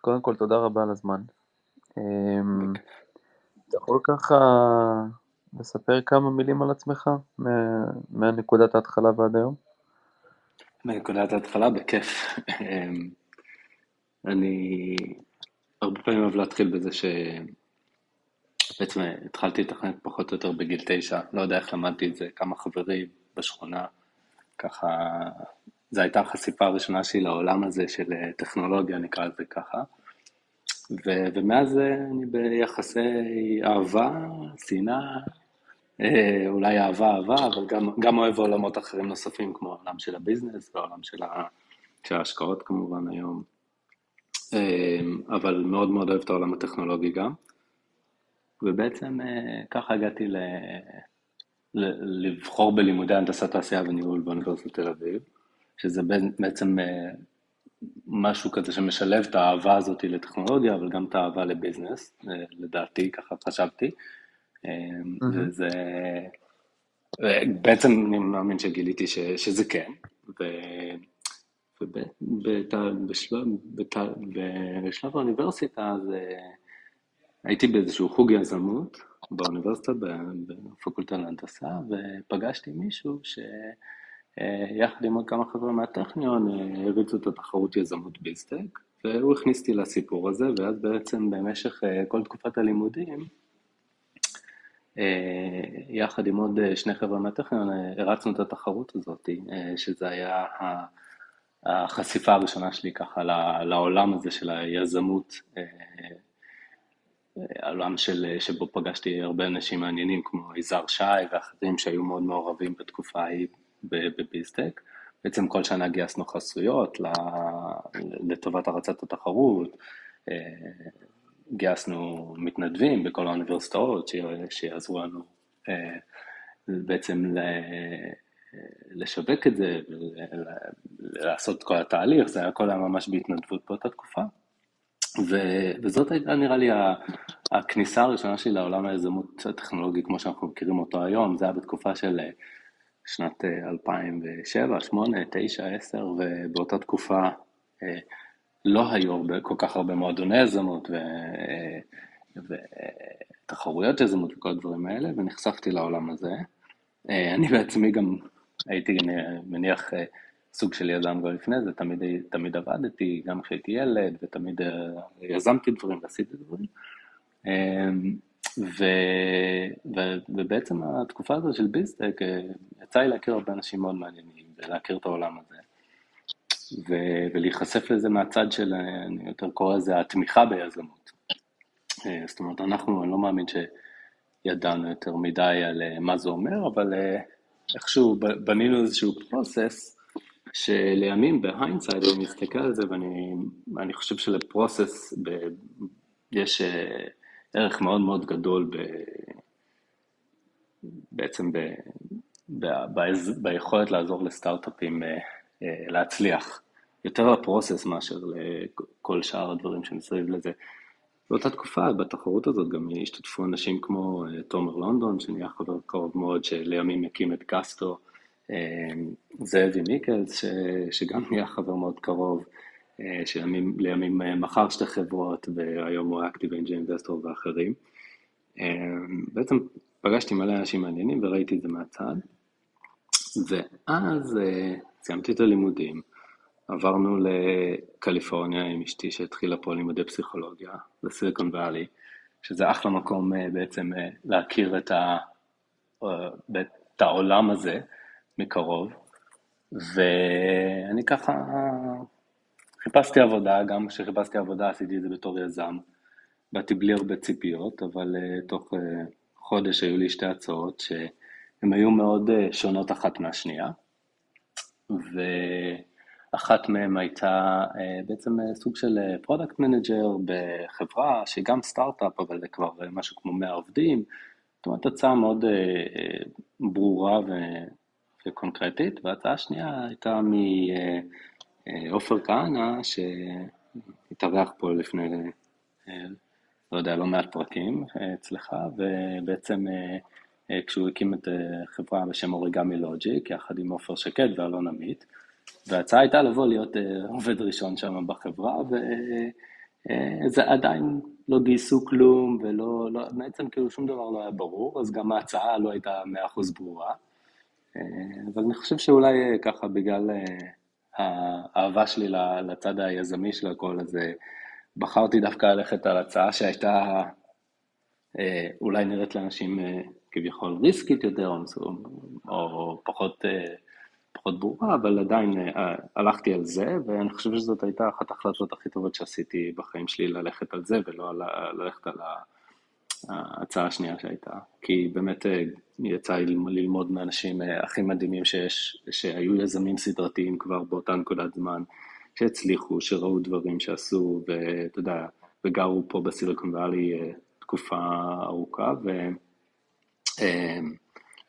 קודם כל תודה רבה על הזמן. אמ, אתה יכול ככה לספר כמה מילים על עצמך מהנקודת ההתחלה ועד היום? מנקודת ההתחלה בכיף. אמ, אני הרבה פעמים אוהב להתחיל בזה שבעצם התחלתי לתכנת פחות או יותר בגיל תשע, לא יודע איך למדתי את זה, כמה חברים בשכונה, ככה, זו הייתה החשיפה הראשונה שלי לעולם הזה של טכנולוגיה, נקרא לזה ככה. ו- ומאז אה, אני ביחסי אהבה, שנאה, אה, אולי אהבה אהבה, אבל גם, גם אוהב עולמות אחרים נוספים, כמו העולם של הביזנס והעולם של, ההשקעות כמובן היום. אה, אבל מאוד מאוד אוהב את העולם הטכנולוגי גם. ובעצם ככה הגעתי ל... לבחור בלימודי הנדסת תעשייה וניהול באוניברסיטת תל אביב, שזה בעצם משהו כזה שמשלב את האהבה הזאת לטכנולוגיה, אבל גם את האהבה לביזנס, אה, לדעתי, ככה חשבתי. Mm-hmm. וזה... בעצם אני מאמין שגיליתי ש, שזה כן, ו, ובשלב האוניברסיטה אז אה, הייתי באיזשהו חוג יזמות באוניברסיטה, בפקולטה להנדסה, ופגשתי מישהו ש... אה, יחד עם עוד כמה חבר'ה מהטכניון, אה, הריצו את התחרות יזמות ביסטק, והוא הכניס אותי לסיפור הזה, ואז בעצם במשך אה, כל תקופת הלימודים, יחד עם עוד שני חבר'ה מהטכניון, הרצנו את התחרות הזאת, שזה היה החשיפה הראשונה שלי ככה לעולם הזה של היזמות, העולם של, שבו פגשתי הרבה אנשים מעניינים כמו יזהר שי ואחרים שהיו מאוד מעורבים בתקופה ההיא בביזטק. בעצם כל שנה גייסנו חסויות לטובת הרצת התחרות, אה, גייסנו מתנדבים בכל האוניברסיטאות שיעזרו לנו אה, בעצם לשווק את זה ולעשות כל התהליך, זה הכל היה ממש בהתנדבות באותה תקופה. ו, וזאת הייתה נראה לי הכניסה הראשונה שלי לעולם היזמות הטכנולוגי כמו שאנחנו מכירים אותו היום, זה היה בתקופה של שנת 2007, 2008, 2009, 2010, ובאותה תקופה אה, לא היו כל כך הרבה מועדוני יזמות אה, ותחרויות יזמות וכל הדברים האלה, ונחשפתי לעולם הזה. אה, אני בעצמי גם הייתי מניח סוג של יזם כבר לפני זה, תמיד, תמיד עבדתי, גם כשהייתי ילד, ותמיד יזמתי דברים ועשיתי דברים. ו, ו, ובעצם התקופה הזאת של ביזטק, אה, יצא לי להכיר הרבה אנשים מאוד מעניינים ולהכיר את העולם הזה. ו, ולהיחשף לזה מהצד של, אני יותר קורא לזה התמיכה ביזמות. אה, זאת אומרת, אנחנו, אני לא מאמין שידענו יותר מדי על אה, מה זה אומר, אבל איכשהו בנינו איזשהו process, שלימים ב hindsight אני מסתכל על זה ואני חושב של process ב, יש ערך מאוד מאוד גדול ב... בעצם ב... ב... ב... ביכולת לעזור לסטארט-אפים אה, אה, להצליח, יותר לפרוסס מאשר לכל שאר הדברים שמסביב לזה. באותה תקופה, בתחרות הזאת, גם השתתפו אנשים כמו אה, תומר לונדון, שנהיה חבר קרוב מאוד, שלימים הקים את גסטו, זאבי מיקלס, ש... שגם נהיה חבר מאוד קרוב, שלימים אה, מכר שתי חברות והיום הוא אקטיב אנג'י אינבסטור ואחרים. אה, בעצם פגשתי מלא אנשים מעניינים וראיתי את זה מהצד. ואז סיימתי את הלימודים, עברנו לקליפורניה עם אשתי שהתחילה פה לימודי פסיכולוגיה, לסיליקון ואלי, שזה אחלה מקום בעצם להכיר את, ה, את העולם הזה מקרוב. ואני ככה חיפשתי עבודה, גם כשחיפשתי עבודה עשיתי את זה בתור יזם. באתי בלי הרבה ציפיות, אבל uh, תוך uh, חודש היו לי שתי הצעות שהן היו מאוד אה, שונות אחת מהשנייה. ואחת אחת מהן הייתה בעצם סוג של product manager בחברה שהיא גם סטארט-אפ, אבל זה כבר משהו כמו 100 עובדים. זאת אומרת, הצעה מאוד ברורה וקונקרטית, וההצעה השנייה הייתה מעופר כהנא, שהתארח פה לפני, לא יודע, לא מעט פרקים אצלך, ובעצם כשהוא הקים את חברה בשם אוריגמי לוג'יק, יחד עם עופר שקד ואלון עמית, וההצעה הייתה לבוא להיות עובד ראשון שם בחברה, וזה עדיין לא גייסו כלום, ולא, לא, בעצם כאילו שום דבר לא היה ברור, אז גם ההצעה לא הייתה 100% ברורה. אבל אני חושב שאולי ככה בגלל האהבה שלי לצד היזמי של הכל, אז בחרתי דווקא ללכת על הצעה שהייתה אולי נראית לאנשים כביכול ריסקית יותר, או פחות, פחות ברורה, אבל עדיין הלכתי על זה, ואני חושב שזאת הייתה אחת ההחלטות הכי טובות שעשיתי בחיים שלי, ללכת על זה ולא ללכת על ההצעה השנייה שהייתה. כי באמת יצא לי ללמוד מאנשים הכי מדהימים שיש, שהיו יזמים סדרתיים כבר באותה נקודת זמן, שהצליחו, שראו דברים שעשו, ואתה יודע, וגרו פה בסיליקון ואלי תקופה ארוכה,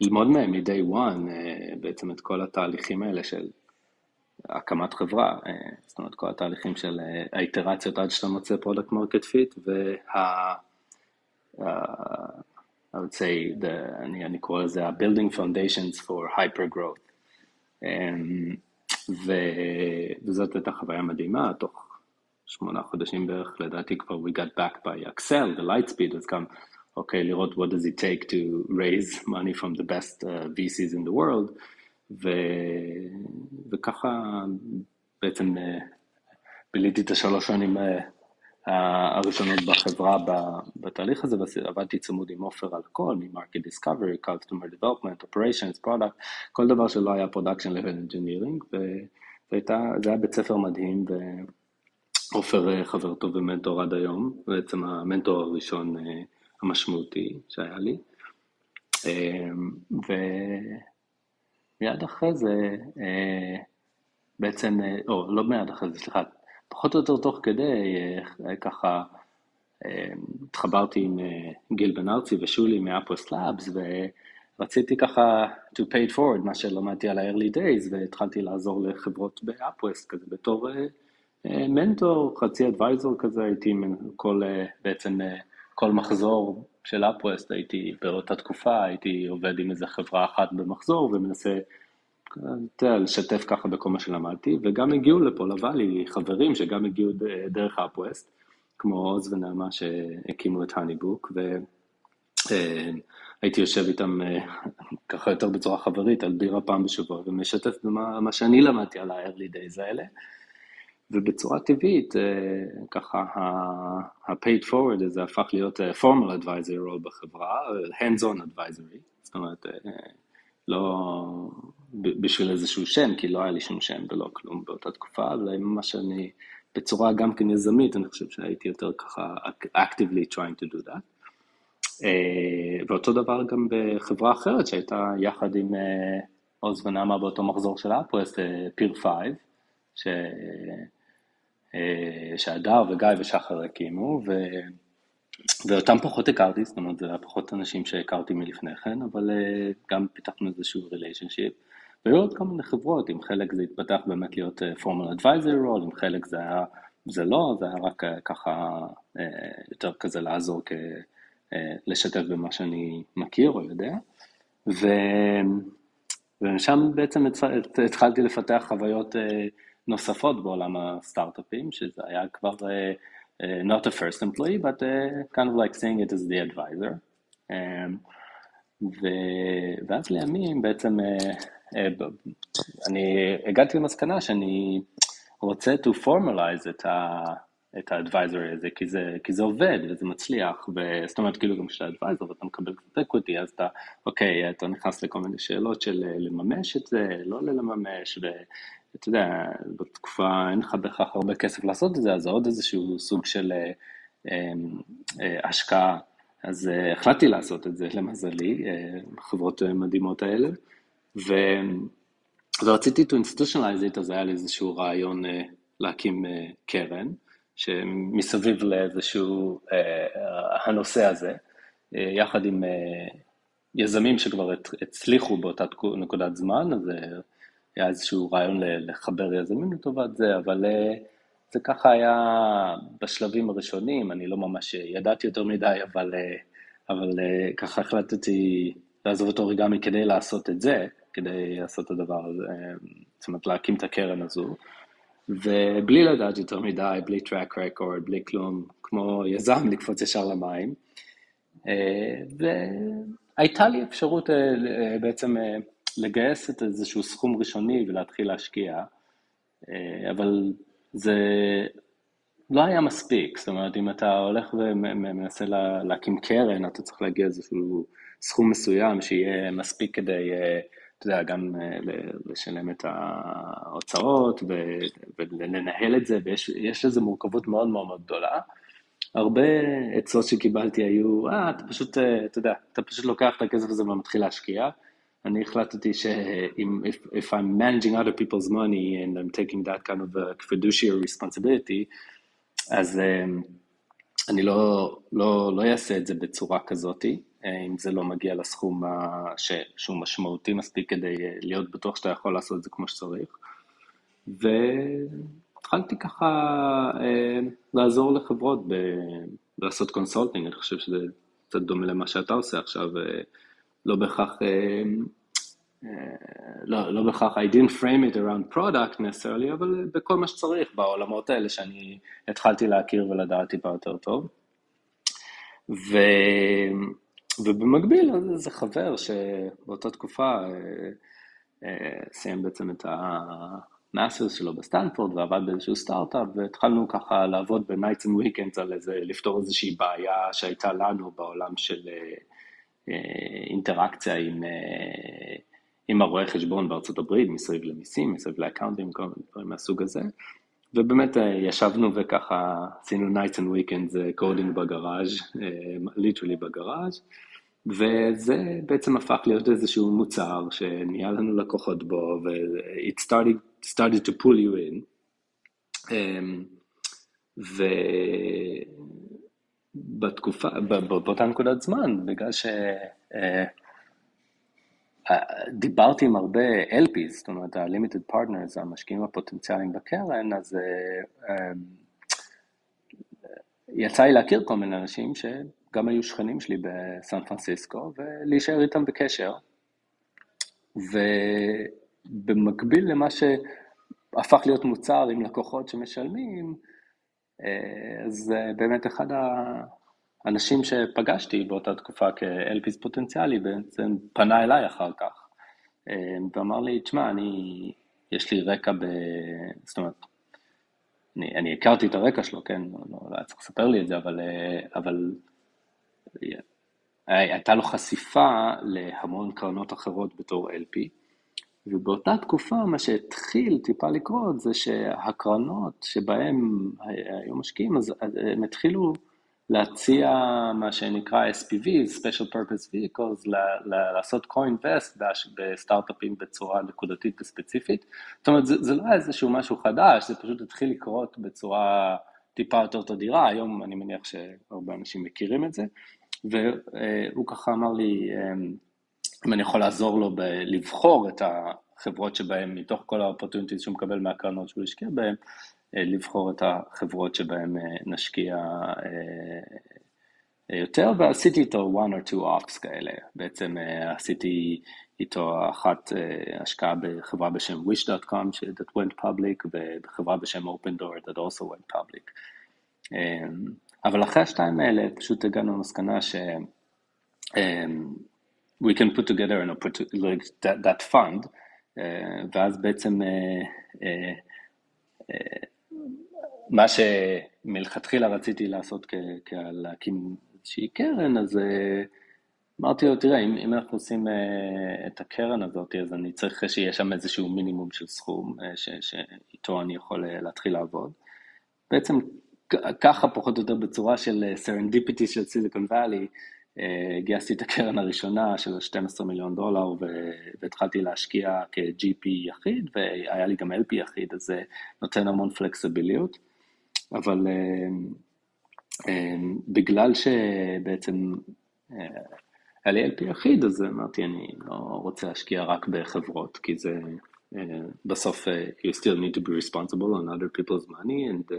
וללמוד מהם מ-day one בעצם את כל התהליכים האלה של הקמת חברה, זאת אומרת, כל התהליכים של האיטרציות עד שאתה מוצא product market fit, וה... I would say, the, אני, אני קורא לזה ה-building foundations for hyper growth. ו, וזאת הייתה חוויה מדהימה, תוך שמונה חודשים בערך, לדעתי כבר we got back by Excel, the Lightspeed, אז גם, אוקיי, לראות what does it take to raise money from the best uh, VCs in the world, ו, וככה בעצם uh, ביליתי את השלוש שנים uh, הראשונות בחברה בתהליך הזה, ועבדתי צמוד עם עופר על הכל, מ-Market Discovery, Customer Development, Operations, Product, כל דבר שלא היה Production Level Engineering, וזה היה בית ספר מדהים, ועופר חבר טוב ומנטור עד היום, בעצם המנטור הראשון המשמעותי שהיה לי. ומיד אחרי זה, בעצם, או לא מיד אחרי זה, סליחה, פחות או יותר תוך כדי, ככה התחברתי עם גיל בן ארצי ושולי מאפוס לאבס, ורציתי ככה to pay it forward, מה שלמדתי על ה-early days, והתחלתי לעזור לחברות באפוס, כזה בתור מנטור, חצי אדוויזור כזה, הייתי כל, בעצם כל מחזור של אפווסט, הייתי באותה תקופה, הייתי עובד עם איזה חברה אחת במחזור ומנסה לשתף ככה בכל מה שלמדתי, וגם הגיעו לפה לוואלי חברים שגם הגיעו דרך אפווסט, כמו עוז ונעמה שהקימו את הניבוק, והייתי יושב איתם ככה יותר בצורה חברית על בירה פעם בשבוע, ומשתף במה שאני למדתי על ה-early days האלה. ובצורה טבעית, ככה ה-paid forward הזה הפך להיות formal advisory role בחברה, hands-on advisory, זאת אומרת, לא בשביל איזשהו שם, כי לא היה לי שום שם ולא כלום באותה תקופה, אבל ממש אני, בצורה גם כן יזמית, אני חושב שהייתי יותר ככה actively trying to do that. ואותו דבר גם בחברה אחרת שהייתה יחד עם עוז ונעמה באותו מחזור של אפווסט, פיר 5, ש... שהדר וגיא ושחר הקימו, ו... ואותם פחות הכרתי, זאת אומרת, זה היה פחות אנשים שהכרתי מלפני כן, אבל גם פיתחנו איזשהו ריליישנשיפ. והיו עוד כל מיני חברות, עם חלק זה התפתח באמת להיות פורמל אדוויזר רול, עם חלק זה היה, זה לא, זה היה רק ככה יותר כזה לעזור, כ, לשתף במה שאני מכיר או יודע. ו... ומשם בעצם התחלתי לפתח חוויות נוספות בעולם הסטארט-אפים, שזה היה כבר... not a first employee, but kind of like seeing it as the advisor. Um, ו... ואז לימים בעצם אני הגעתי למסקנה שאני רוצה to formalize את, ה... את ה-advisory הזה, כי זה, כי זה עובד וזה מצליח, זאת אומרת כאילו גם כשאתה advisor ואתה מקבל קצת equity, אז אתה, אוקיי, אתה נכנס לכל מיני שאלות של לממש את זה, לא לממש, ו... אתה יודע, בתקופה אין לך בהכרח הרבה כסף לעשות את זה, אז זה עוד איזשהו סוג של אה, אה, אה, השקעה. אז החלטתי לעשות את זה, למזלי, בחברות מדהימות האלה. ו, ורציתי to institutionalize it, אז היה לי איזשהו רעיון להקים קרן, שמסביב לאיזשהו הנושא הזה, יחד עם יזמים שכבר הצליחו באותה נקודת זמן, אז היה איזשהו רעיון לחבר יזמים לטובת זה, אבל זה ככה היה בשלבים הראשונים, אני לא ממש ידעתי יותר מדי, אבל, אבל ככה החלטתי לעזוב את אוריגמי כדי לעשות את זה, כדי לעשות את הדבר הזה, זאת אומרת להקים את הקרן הזו, ובלי לדעת יותר מדי, בלי טראק רקורד, בלי כלום, כמו יזם לקפוץ ישר למים. והייתה לי אפשרות בעצם לגייס את איזשהו סכום ראשוני ולהתחיל להשקיע, אבל זה לא היה מספיק, זאת אומרת, אם אתה הולך ומנסה להקים קרן, אתה צריך להגיע איזשהו סכום מסוים שיהיה מספיק כדי, אתה יודע, גם לשלם את ההוצאות ולנהל את זה, ויש לזה מורכבות מאוד מאוד מאוד גדולה. הרבה עצות שקיבלתי היו, אה, אתה פשוט, אתה יודע, אתה פשוט לוקח את הכסף הזה ומתחיל להשקיע. אני החלטתי שאם, if, if I'm managing other people's money and I'm taking that kind of a fiduciary responsibility, אז אמ, אני לא, לא, לא אעשה את זה בצורה כזאתי, אם זה לא מגיע לסכום ש, שהוא משמעותי מספיק כדי להיות בטוח שאתה יכול לעשות את זה כמו שצריך. והתחלתי ככה אה, לעזור לחברות ב, לעשות consulting, אני חושב שזה קצת דומה למה שאתה עושה עכשיו. אה, לא בהכרח, אה, אה, לא, לא בהכרח, I didn't frame it around product necessarily, אבל בכל מה שצריך בעולמות האלה שאני התחלתי להכיר ולדעת טיפה יותר טוב. ו... ובמקביל, איזה חבר שבאותה תקופה אה, סיים בעצם את ה master's שלו בסטנפורד ועבד באיזשהו סטארט-אפ, והתחלנו ככה לעבוד ב-nights and weekends על איזה, לפתור איזושהי בעיה שהייתה לנו בעולם של אינטראקציה עם, אה, עם הרואה חשבון בארצות הברית, מסביב למיסים, מסביב לאקאונטים, כל מיני דברים מהסוג הזה. ובאמת אה, ישבנו וככה עשינו nights and weekends coding בגראז', literally בגראז', וזה בעצם הפך להיות איזשהו מוצר שנהיה לנו לקוחות בו, ו-it started, started to pull you in. אמ, ו... בתקופה, באותה נקודת זמן, בגלל שדיברתי אה, עם הרבה LPs, זאת אומרת ה-Limited Partners, המשקיעים הפוטנציאליים בקרן, אז אה, אה, יצא לי להכיר כל מיני אנשים שגם היו שכנים שלי בסן פרנסיסקו, ולהישאר איתם בקשר. ובמקביל למה שהפך להיות מוצר עם לקוחות שמשלמים, אז באמת אחד האנשים שפגשתי באותה תקופה כאלפיס פוטנציאלי בעצם פנה אליי אחר כך ואמר לי, תשמע, אני, יש לי רקע ב... זאת אומרת, אני, אני הכרתי את הרקע שלו, כן, לא, לא, לא היה צריך לספר לי את זה, אבל, אבל הייתה לו חשיפה להמון קרנות אחרות בתור LP, ובאותה תקופה מה שהתחיל טיפה לקרות זה שהקרנות שבהם היו משקיעים, אז הם התחילו להציע מה שנקרא SPV, Special Purpose Vehicles, לעשות co-invest בסטארט-אפים בצורה נקודתית וספציפית. זאת אומרת, זה, זה לא היה איזשהו משהו חדש, זה פשוט התחיל לקרות בצורה טיפה יותר תדירה, היום אני מניח שהרבה אנשים מכירים את זה, והוא ככה אמר לי, אם אני יכול לעזור לו לבחור את החברות שבהן, מתוך כל האופורטוניטיז שהוא מקבל מהקרנות שהוא השקיע בהן, אה, לבחור את החברות שבהן אה, נשקיע אה, יותר, ועשיתי איתו one or two offs כאלה. בעצם עשיתי איתו אחת השקעה בחברה בשם wish.com that went public, ובחברה בשם open door that also went public. אבל אחרי השתיים האלה פשוט הגענו למסקנה ש... we can put together an like that, that fund, uh, ואז בעצם אה, אה, מה שמלכתחילה רציתי לעשות זה להקים איזושהי קרן, אז אמרתי לו, תראה, אם, אם אנחנו עושים את הקרן הזאת, אז אני צריך שיהיה שם איזשהו מינימום של סכום ש, שאיתו אני יכול להתחיל לעבוד. בעצם ככה פחות או יותר בצורה של serendipity של סיליקון וואלי, גייסתי את הקרן הראשונה של 12 מיליון דולר והתחלתי להשקיע כ-GP יחיד והיה לי גם LP יחיד, אז זה נותן המון פלקסיביליות, אבל בגלל שבעצם היה לי LP יחיד, אז אמרתי, אני לא רוצה להשקיע רק בחברות, כי זה בסוף, you still need to be responsible on other people's money, and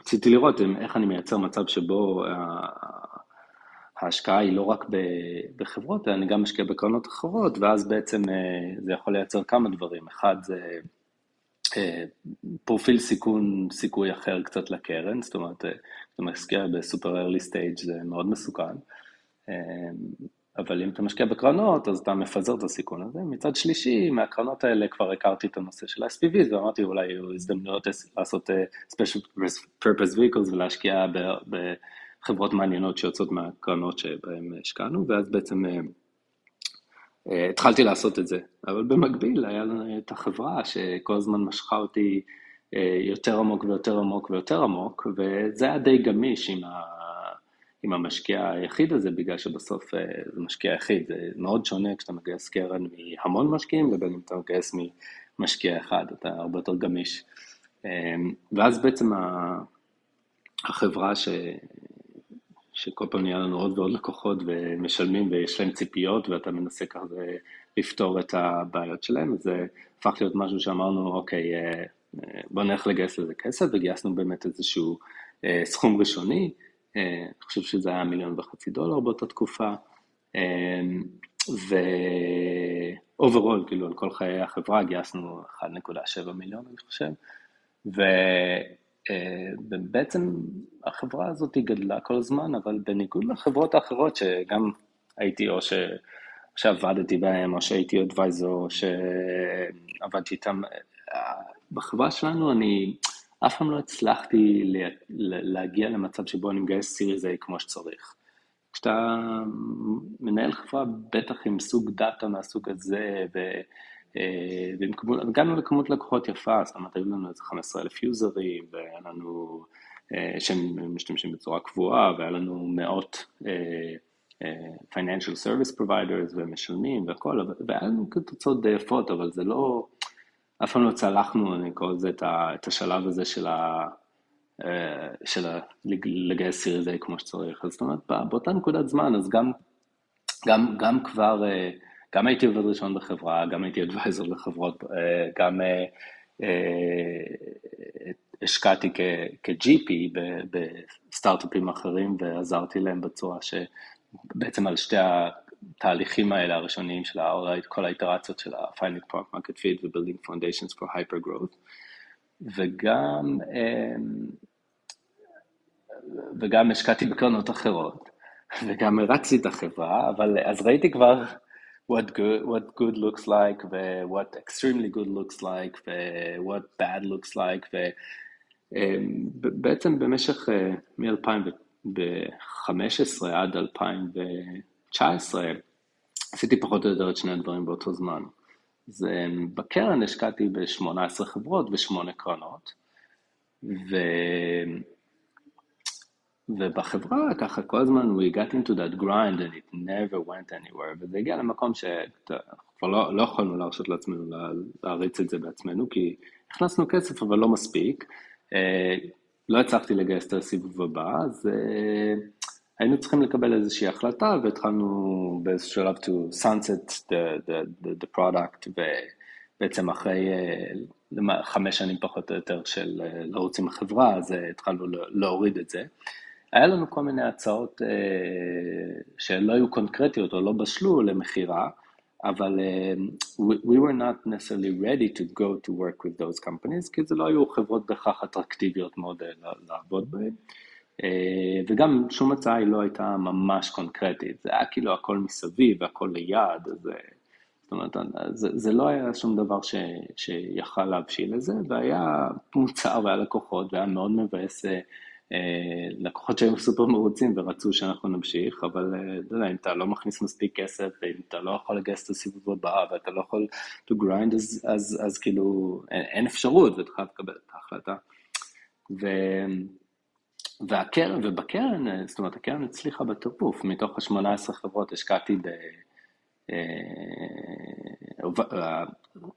רציתי לראות איך אני מייצר מצב שבו ההשקעה היא לא רק בחברות, אני גם משקיע בקרנות אחרות, ואז בעצם זה יכול לייצר כמה דברים. אחד זה פרופיל סיכון, סיכוי אחר קצת לקרן, זאת אומרת, אתה משקיע בסופר early stage זה מאוד מסוכן, אבל אם אתה משקיע בקרנות, אז אתה מפזר את הסיכון הזה. מצד שלישי, מהקרנות האלה כבר הכרתי את הנושא של ה-SPVs, ואמרתי אולי יהיו הזדמנויות לעשות special purpose vehicles ולהשקיע בחברות מעניינות שיוצאות מהקרנות שבהן השקענו, ואז בעצם התחלתי לעשות את זה. אבל במקביל, היה לנו את החברה שכל הזמן משכה אותי יותר עמוק ויותר עמוק ויותר עמוק, וזה היה די גמיש עם ה... עם המשקיע היחיד הזה, בגלל שבסוף זה משקיע יחיד, זה מאוד שונה כשאתה מגייס קרן מהמון משקיעים, לבין אם אתה מגייס ממשקיע אחד, אתה הרבה יותר גמיש. ואז בעצם החברה ש... שכל פעם נהיה לנו עוד ועוד לקוחות ומשלמים ויש להם ציפיות ואתה מנסה כזה לפתור את הבעיות שלהם, זה הפך להיות משהו שאמרנו, אוקיי, בוא נלך לגייס לזה כסף, וגייסנו באמת איזשהו סכום ראשוני, אני חושב שזה היה מיליון וחצי דולר באותה תקופה, ו overall, כאילו על כל חיי החברה גייסנו 1.7 מיליון אני חושב, ובעצם החברה הזאת היא גדלה כל הזמן, אבל בניגוד לחברות האחרות שגם הייתי או ש... שעבדתי בהם, או שהייתי advisor, או שעבדתי איתם, בחברה שלנו אני אף פעם לא הצלחתי להגיע למצב שבו אני מגייס Series A כמו שצריך. כשאתה מנהל חברה, בטח עם סוג דאטה מהסוג הזה, והגענו לכמות לקוחות יפה, זאת אומרת, היו לנו איזה 15 אלף יוזרים, והיה לנו, שהם משתמשים בצורה קבועה, והיה לנו מאות financial service providers ומשלמים והכל, והיה לנו תוצאות די יפות, אבל זה לא... אף פעם לא צלחנו, אני קורא לזה, את השלב הזה של, ה, של ה, לגייס סיריס A כמו שצריך. אז זאת אומרת, באותה נקודת זמן, אז גם, גם, גם כבר, גם הייתי עובד ראשון בחברה, גם הייתי אדוויזר לחברות, גם השקעתי כ-GP בסטארט-אפים אחרים ועזרתי להם בצורה שבעצם על שתי התהליכים האלה הראשוניים של כל האיטרציות של ה-finding product market fit ו-building foundations for hyper growth, וגם, וגם השקעתי בקרנות אחרות, וגם הרצתי את החברה, אבל אז ראיתי כבר what good, what good looks like, ו-what extremely good looks like, ו-what bad looks like, ובעצם במשך מ-2015 עד 2000 19 עשיתי פחות או יותר את שני הדברים באותו זמן. אז בקרן השקעתי ב-18 חברות ו-8 קרנות, ו... ובחברה ככה כל הזמן we got into that grind and it never went anywhere, וזה הגיע למקום שאנחנו כבר לא, לא יכולנו להרשות לעצמנו להריץ את זה בעצמנו, כי הכנסנו כסף אבל לא מספיק, לא הצלחתי לגייס את הסיבוב הבא, אז היינו צריכים לקבל איזושהי החלטה והתחלנו באיזשהו שלב to sunset the, the, the, the product ובעצם אחרי חמש שנים פחות או יותר של לרוץ עם החברה, אז התחלנו להוריד את זה. היה לנו כל מיני הצעות שלא היו קונקרטיות או לא בשלו למכירה, אבל we were not necessarily ready to go to work with those companies, כי זה לא היו חברות בהכרח אטרקטיביות מאוד לעבוד בהן. וגם שום הצעה היא לא הייתה ממש קונקרטית, זה היה כאילו הכל מסביב והכל ליד, אז זאת אומרת, זה, זה לא היה שום דבר ש, שיכל להבשיל לזה, והיה מוצר והיה לקוחות, והיה מאוד מבאס לקוחות שהיו סופר מרוצים ורצו שאנחנו נמשיך, אבל לא יודע, אם אתה לא מכניס מספיק כסף, ואם אתה לא יכול לגייס את הסיבוב הבא, ואתה לא יכול to grind, אז, אז, אז כאילו אין, אין אפשרות, ואתה חייב לקבל את ההחלטה. ו... והקרן, ובקרן, זאת אומרת, הקרן הצליחה בטירוף, מתוך ה-18 חברות השקעתי ב... אה,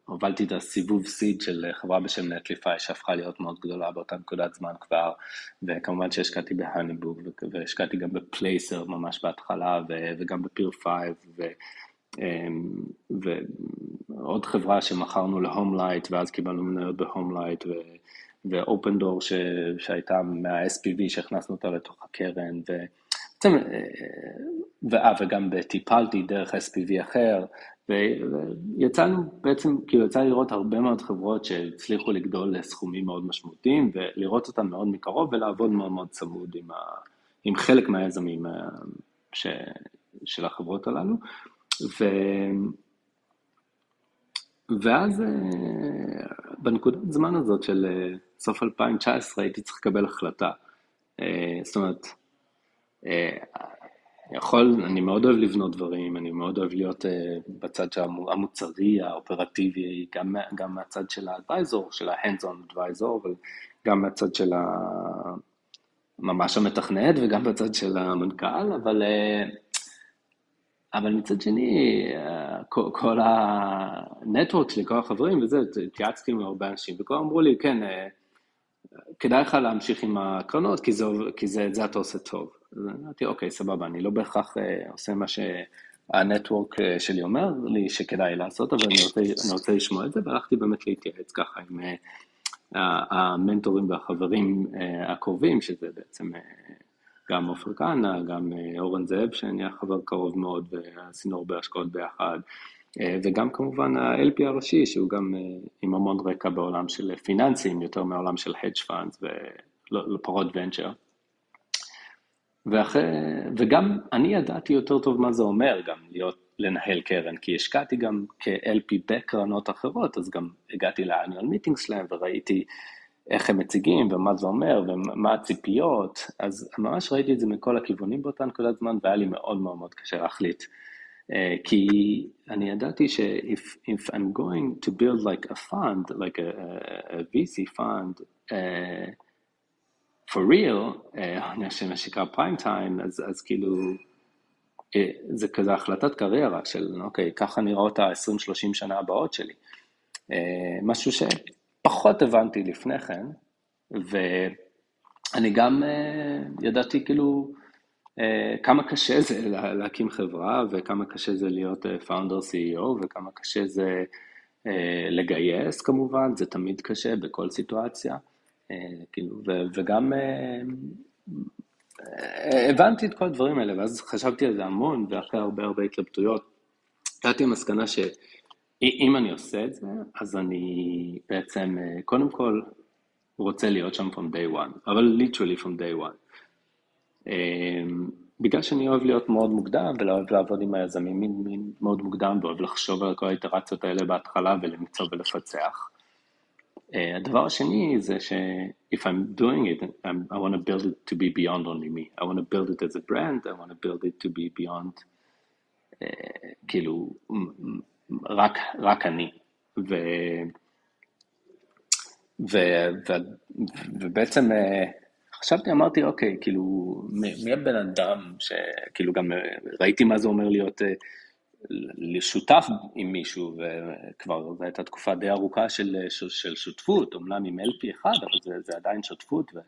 הובלתי את הסיבוב seed של חברה בשם Netlify שהפכה להיות מאוד גדולה באותה נקודת זמן כבר. וכמובן שהשקעתי ב-HoneyBook והשקעתי גם ב-Placer ממש בהתחלה וגם בפיר פייב אמ, ועוד חברה שמכרנו ל-HomeLight ואז קיבלנו מניות ב-HomeLight ו-Opendoor שהייתה מה-SPV שהכנסנו אותה לתוך הקרן בעצם, אה, וגם טיפלתי דרך SPV אחר, ויצאנו בעצם, כאילו יצא לראות הרבה מאוד חברות שהצליחו לגדול לסכומים מאוד משמעותיים, ולראות אותם מאוד מקרוב ולעבוד מאוד מאוד צמוד עם, ה, עם חלק מהיזמים אה, ש, של החברות הללו. ו, ואז אה, בנקודת זמן הזאת של סוף 2019 הייתי צריך לקבל החלטה. זאת אומרת, אה, יכול, אני מאוד אוהב לבנות דברים, אני מאוד אוהב להיות בצד המוצרי, האופרטיבי, גם, גם מהצד של האדוויזור, של ה-hands-on advisor, אבל גם מהצד של ה... ממש המתכנת וגם בצד של המנכ"ל, אבל, אבל מצד שני, uh, כל, הנטוורק שלי, כל החברים וזה, התייעצתי עם הרבה אנשים, וכולם אמרו לי, כן, uh, כדאי לך להמשיך עם הקרנות, כי, זה, כי זה, זה אתה עושה טוב. אז אמרתי, אוקיי, סבבה, אני לא בהכרח אה, עושה מה שהנטוורק אה, שלי אומר לי שכדאי לעשות, אבל אני רוצה, אני רוצה לשמוע את זה, והלכתי באמת להתייעץ ככה עם אה, המנטורים והחברים הקרובים, שזה בעצם גם עופר כהנא, גם אורן זאב, שנהיה חבר קרוב מאוד, ועשינו הרבה השקעות ביחד, וגם כמובן ה-LP הראשי, שהוא גם עם המון רקע בעולם של פיננסים, יותר מעולם של hedge funds ופחות ונצ'ר. ואחרי, וגם אני ידעתי יותר טוב מה זה אומר גם להיות, לנהל קרן, כי השקעתי גם כ-LP בקרנות אחרות, אז גם הגעתי לאניאל מיטינג שלהם וראיתי איך הם מציגים ומה זה אומר ומה הציפיות, אז ממש ראיתי את זה מכל הכיוונים באותה נקודת זמן והיה לי מאוד מאוד מאוד קשה להחליט. Uh, כי אני ידעתי ש-if if I'm going to build like a fund, like a, a, VC fund, uh, for real, אה, מה שנקרא פריים טיים, אז, אז כאילו, אה, זה כזה החלטת קריירה של, אוקיי, ככה נראות ה-20-30 שנה הבאות שלי. אה, משהו שפחות הבנתי לפני כן, ואני גם ידעתי כאילו כמה קשה זה להקים חברה, וכמה קשה זה להיות פאונדר CEO, וכמה קשה זה לגייס כמובן, זה תמיד קשה בכל סיטואציה. אה, כאילו, וגם אה, אה, הבנתי את כל הדברים האלה, ואז חשבתי על זה המון, ואחרי הרבה הרבה התלבטויות, הגעתי למסקנה שאם אני עושה את זה, אז אני בעצם, קודם כל, רוצה להיות שם from day one, אבל literally from day one. בגלל שאני אוהב להיות מאוד מוקדם, ואוהב לעבוד עם היזמים מאוד מוקדם, ואוהב לחשוב על כל האיטרציות האלה בהתחלה ולמצוא ולפצח. Uh, הדבר השני זה ש- if I'm doing it, I'm, I want to build it to be beyond only me. I want to build it as a brand, I want to build it to be beyond, uh, כאילו, רק, רק אני. ו, ו, ו, ובעצם uh, חשבתי, אמרתי, אוקיי, כאילו, מי, הבן אדם שכאילו גם ראיתי מה זה אומר להיות uh, לשותף עם מישהו, וכבר זו הייתה תקופה די ארוכה של, של, של שותפות, אמנם עם LP אחד, אבל זה, זה עדיין שותפות, ו,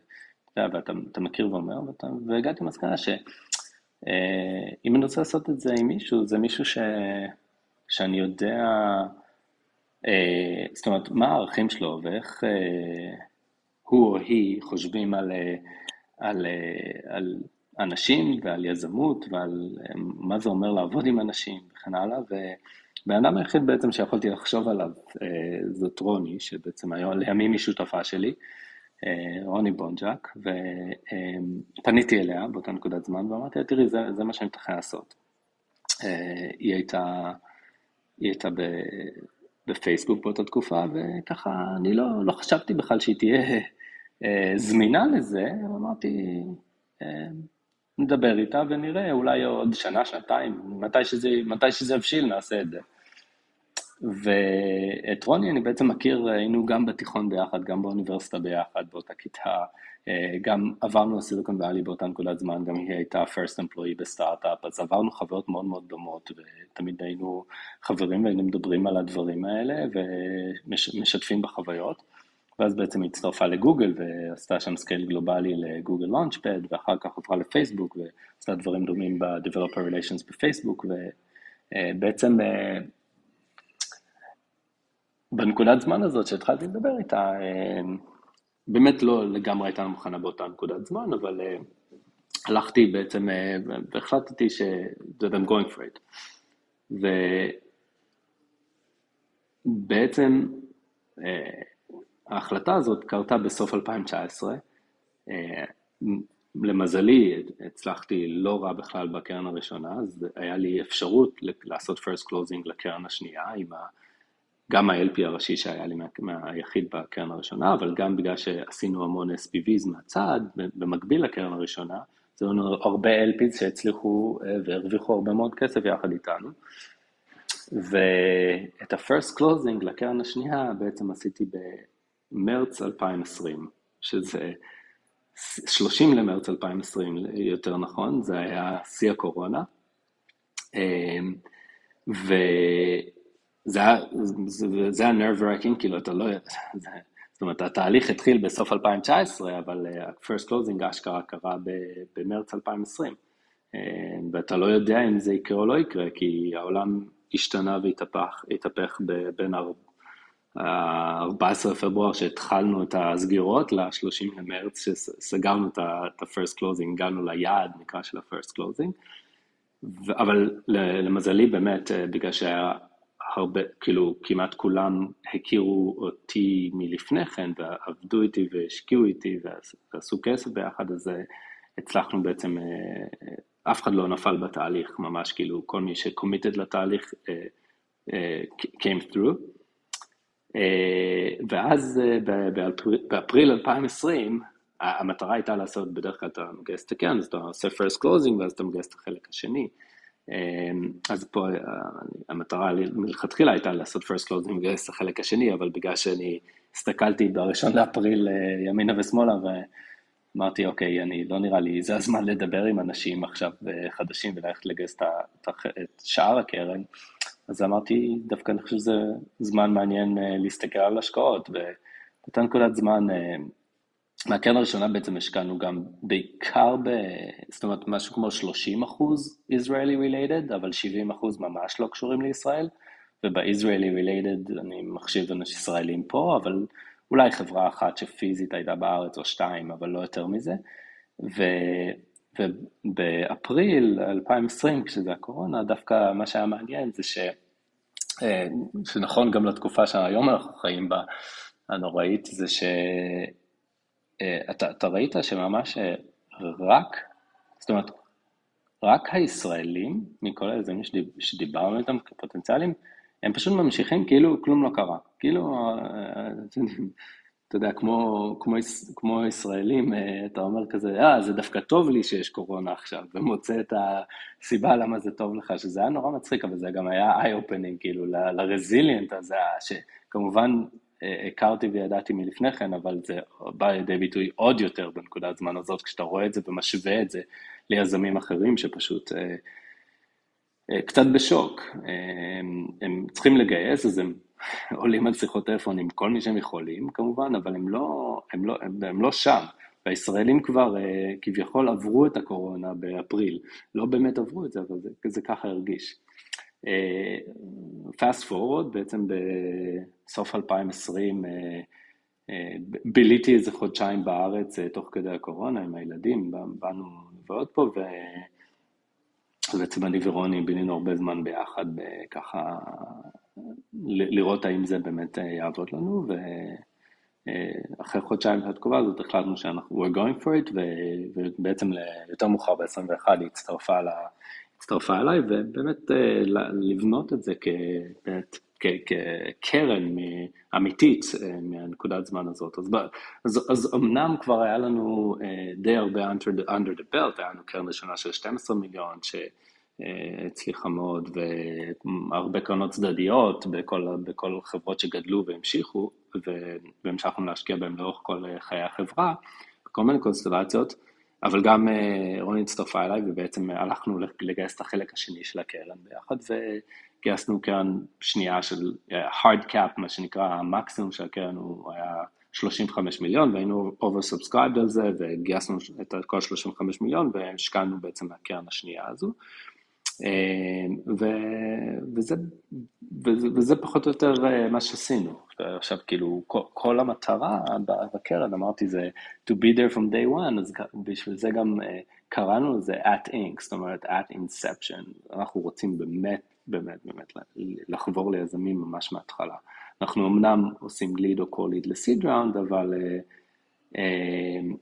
ואתה מכיר ואומר, ואתה, והגעתי למסקנה שאם אה, אני רוצה לעשות את זה עם מישהו, זה מישהו ש, שאני יודע, אה, זאת אומרת, מה הערכים שלו, ואיך אה, הוא או היא חושבים על, על, על אנשים ועל יזמות ועל מה זה אומר לעבוד עם אנשים וכן הלאה, ובן אדם היחיד בעצם שיכולתי לחשוב עליו אה, זאת רוני, שבעצם היום לימים היא שותפה שלי, אה, רוני בונג'ק, ופניתי אליה באותה נקודת זמן ואמרתי לה, תראי, זה, זה מה שאני מתכנן לעשות. אה, היא הייתה, היא הייתה ב, בפייסבוק באותה תקופה, וככה אני לא, לא חשבתי בכלל שהיא תהיה זמינה לזה, אמרתי, נדבר איתה ונראה, אולי עוד שנה, שנתיים, מתי שזה, מתי שזה יבשיל נעשה את זה. ואת רוני אני בעצם מכיר, היינו גם בתיכון ביחד, גם באוניברסיטה ביחד, באותה כיתה, גם עברנו ל-Silicon Valley באותה נקודת זמן, גם היא הייתה first employee בסטארט-אפ, אז עברנו חוויות מאוד מאוד דומות, ותמיד היינו חברים והיינו מדברים על הדברים האלה ומשתפים בחוויות. ואז בעצם היא הצטרפה לגוגל ועשתה שם scale גלובלי לגוגל Launchpad, ואחר כך עברה לפייסבוק ועשתה דברים דומים ב-Developer Relations בפייסבוק, ובעצם בנקודת זמן הזאת שהתחלתי לדבר איתה, באמת לא לגמרי הייתה מוכנה באותה נקודת זמן, אבל הלכתי בעצם והחלטתי ש- that I'm going for it. ובעצם ההחלטה הזאת קרתה בסוף 2019. למזלי, הצלחתי לא רע בכלל בקרן הראשונה, אז היה לי אפשרות לעשות first closing לקרן השנייה, עם ה... גם ה-LP הראשי שהיה לי מהיחיד בקרן הראשונה, אבל גם בגלל שעשינו המון SPVs מהצד, במקביל לקרן הראשונה, זה היו הרבה LPs שהצליחו והרוויחו הרבה מאוד כסף יחד איתנו. ואת ה-first closing לקרן השנייה בעצם עשיתי במרץ 2020, שזה 30 למרץ 2020 יותר נכון, זה היה שיא הקורונה. וזה היה, זה היה nerve wracking, כאילו אתה לא, זאת אומרת התהליך התחיל בסוף 2019, אבל ה-first closing אשכרה קרה במרץ 2020. ואתה לא יודע אם זה יקרה או לא יקרה, כי העולם השתנה והתהפך בין ה-14 לפברואר שהתחלנו את הסגירות ל-30 למרץ שסגרנו את ה-first closing, הגענו ליעד נקרא של ה-first closing, אבל למזלי באמת בגלל שהיה הרבה, כאילו כמעט כולם הכירו אותי מלפני כן ועבדו איתי והשקיעו איתי ועשו כסף ביחד, אז הצלחנו בעצם, אף אחד לא נפל בתהליך, ממש כאילו כל מי ש-committed לתהליך came through. ואז באפריל 2020, המטרה הייתה לעשות, בדרך כלל אתה מגייס את הקרן, אז אתה עושה first closing ואז אתה מגייס את החלק השני. אז פה המטרה מלכתחילה הייתה לעשות first closing ולגייס החלק השני, אבל בגלל שאני הסתכלתי בראשון לאפריל ימינה ושמאלה ואמרתי, אוקיי, אני, לא נראה לי, זה הזמן לדבר עם אנשים עכשיו חדשים וללכת לגייס את שאר הקרן. אז אמרתי, דווקא אני חושב שזה זמן מעניין להסתכל על השקעות, ובאותה נקודת זמן, מהקרן הראשונה בעצם השקענו גם בעיקר ב... זאת אומרת, משהו כמו 30 אחוז Israeli related, אבל 70 אחוז ממש לא קשורים לישראל, וב-Israeli related אני מחשיב אנשים ישראלים פה, אבל אולי חברה אחת שפיזית הייתה בארץ או שתיים, אבל לא יותר מזה. ו... ובאפריל 2020, כשזה הקורונה, דווקא מה שהיה מעניין זה ש... שנכון גם לתקופה שהיום אנחנו חיים בה, הנוראית, זה שאתה ראית שממש רק, זאת אומרת, רק הישראלים, מכל היזמים שדיברנו איתם כפוטנציאלים, הם פשוט ממשיכים כאילו כלום לא קרה. כאילו, אתה יודע, כמו, כמו, כמו ישראלים, אתה אומר כזה, אה, זה דווקא טוב לי שיש קורונה עכשיו, ומוצא את הסיבה למה זה טוב לך, שזה היה נורא מצחיק, אבל זה גם היה eye-opening, כאילו, ל-resilient הזה, שכמובן הכרתי וידעתי מלפני כן, אבל זה בא לידי ביטוי עוד יותר בנקודת זמן הזאת, כשאתה רואה את זה ומשווה את זה ליזמים אחרים שפשוט קצת בשוק. הם צריכים לגייס, אז הם עולים על שיחות טלפון עם כל מי שהם יכולים כמובן, אבל הם לא, הם לא, הם, הם לא שם. והישראלים כבר כביכול עברו את הקורונה באפריל. לא באמת עברו את זה, אבל זה, זה ככה הרגיש. Fast forward, בעצם בסוף 2020 ביליתי איזה חודשיים בארץ תוך כדי הקורונה עם הילדים, באנו ועוד פה, ו... בעצם אני ורוני בילינו הרבה זמן ביחד, ככה לראות האם זה באמת יעבוד לנו, ואחרי חודשיים של התקופה הזאת החלטנו שאנחנו, we're going for it, ובעצם יותר מאוחר ב-21 היא הצטרפה, לה, הצטרפה אליי, ובאמת לבנות את זה כקרן אמיתית מהנקודת זמן הזאת. אז, אז, אז אמנם כבר היה לנו די הרבה under the, under the belt, היה לנו קרן ראשונה של 12 מיליון, ש... הצליחה מאוד, והרבה קרנות צדדיות בכל, בכל חברות שגדלו והמשיכו, והמשכנו להשקיע בהם לאורך כל חיי החברה, בכל מיני קונסטלציות, אבל גם רוני הצטרפה אליי, ובעצם הלכנו לגייס את החלק השני של הקרן ביחד, וגייסנו קרן שנייה של hard cap, מה שנקרא, המקסימום של הקרן הוא היה 35 מיליון, והיינו oversubscribed על זה, וגייסנו את כל 35 מיליון, והשקענו בעצם מהקרן השנייה הזו. ו, וזה, וזה, וזה פחות או יותר מה שעשינו. עכשיו, כאילו, כל, כל המטרה בקרן, אמרתי, זה to be there from day one, אז בשביל זה גם קראנו לזה at ink, זאת אומרת, at inception. אנחנו רוצים באמת, באמת, באמת לחבור ליזמים ממש מההתחלה. אנחנו אמנם עושים ליד או קול-ליד לסיד ראונד, אבל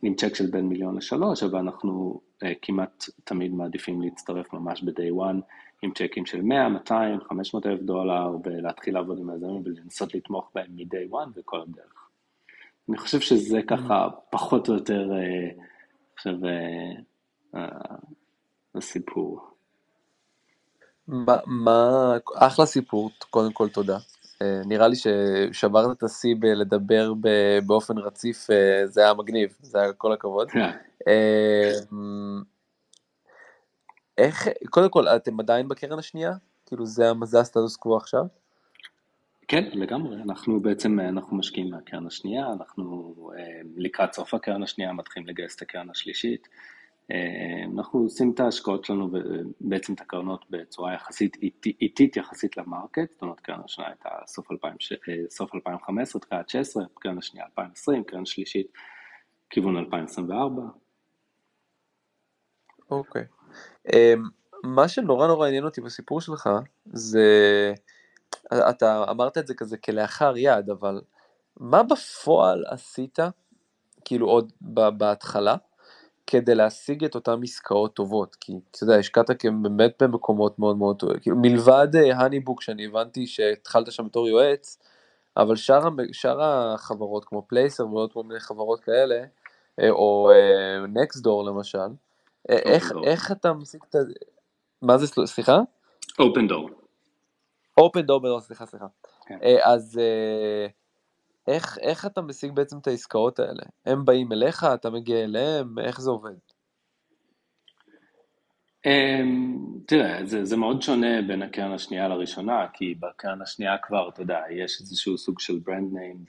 עם צ'ק של בין מיליון לשלוש, אבל אנחנו כמעט תמיד מעדיפים להצטרף ממש ב-day one עם צ'קים של 100, 200, 500 אלף דולר, ולהתחיל לעבוד עם היזמים ולנסות לתמוך בהם מ-day one וכל הדרך. אני חושב שזה ככה פחות או יותר, עכשיו, הסיפור. מה, מה, אחלה סיפור, קודם כל תודה. נראה לי ששברת את השיא בלדבר באופן רציף, זה היה מגניב, זה היה כל הכבוד. איך, קודם כל, אתם עדיין בקרן השנייה? כאילו זה, זה הסטטוס קוו עכשיו? כן, לגמרי, אנחנו בעצם, אנחנו משקיעים מהקרן השנייה, אנחנו לקראת סוף הקרן השנייה מתחילים לגייס את הקרן השלישית. אנחנו עושים את ההשקעות שלנו ובעצם את הקרנות בצורה יחסית איטית יחסית למרקט, זאת אומרת קרן השנייה הייתה סוף, 2000, סוף 2015, תחילת 2016, קרן השנייה 2020, קרן שלישית כיוון 2024. אוקיי. Okay. Um, מה שנורא נורא עניין אותי בסיפור שלך זה, אתה אמרת את זה כזה כלאחר יד, אבל מה בפועל עשית, כאילו עוד בהתחלה, כדי להשיג את אותן עסקאות טובות, כי אתה יודע, השקעת באמת במקומות מאוד מאוד טובים, כאילו מלבד הניבוק שאני הבנתי שהתחלת שם בתור יועץ, אבל שאר, שאר החברות כמו Placer ועוד כל מיני חברות כאלה, או Nextdoor למשל, איך, איך אתה משיג את ה... מה זה, סליחה? Opendoor. Opendoor, סליחה, סליחה. כן. אז איך, איך אתה משיג בעצם את העסקאות האלה? הם באים אליך, אתה מגיע אליהם, איך זה עובד? תראה, זה, זה מאוד שונה בין הקרן השנייה לראשונה, כי בקרן השנייה כבר, אתה יודע, יש איזשהו סוג של brand name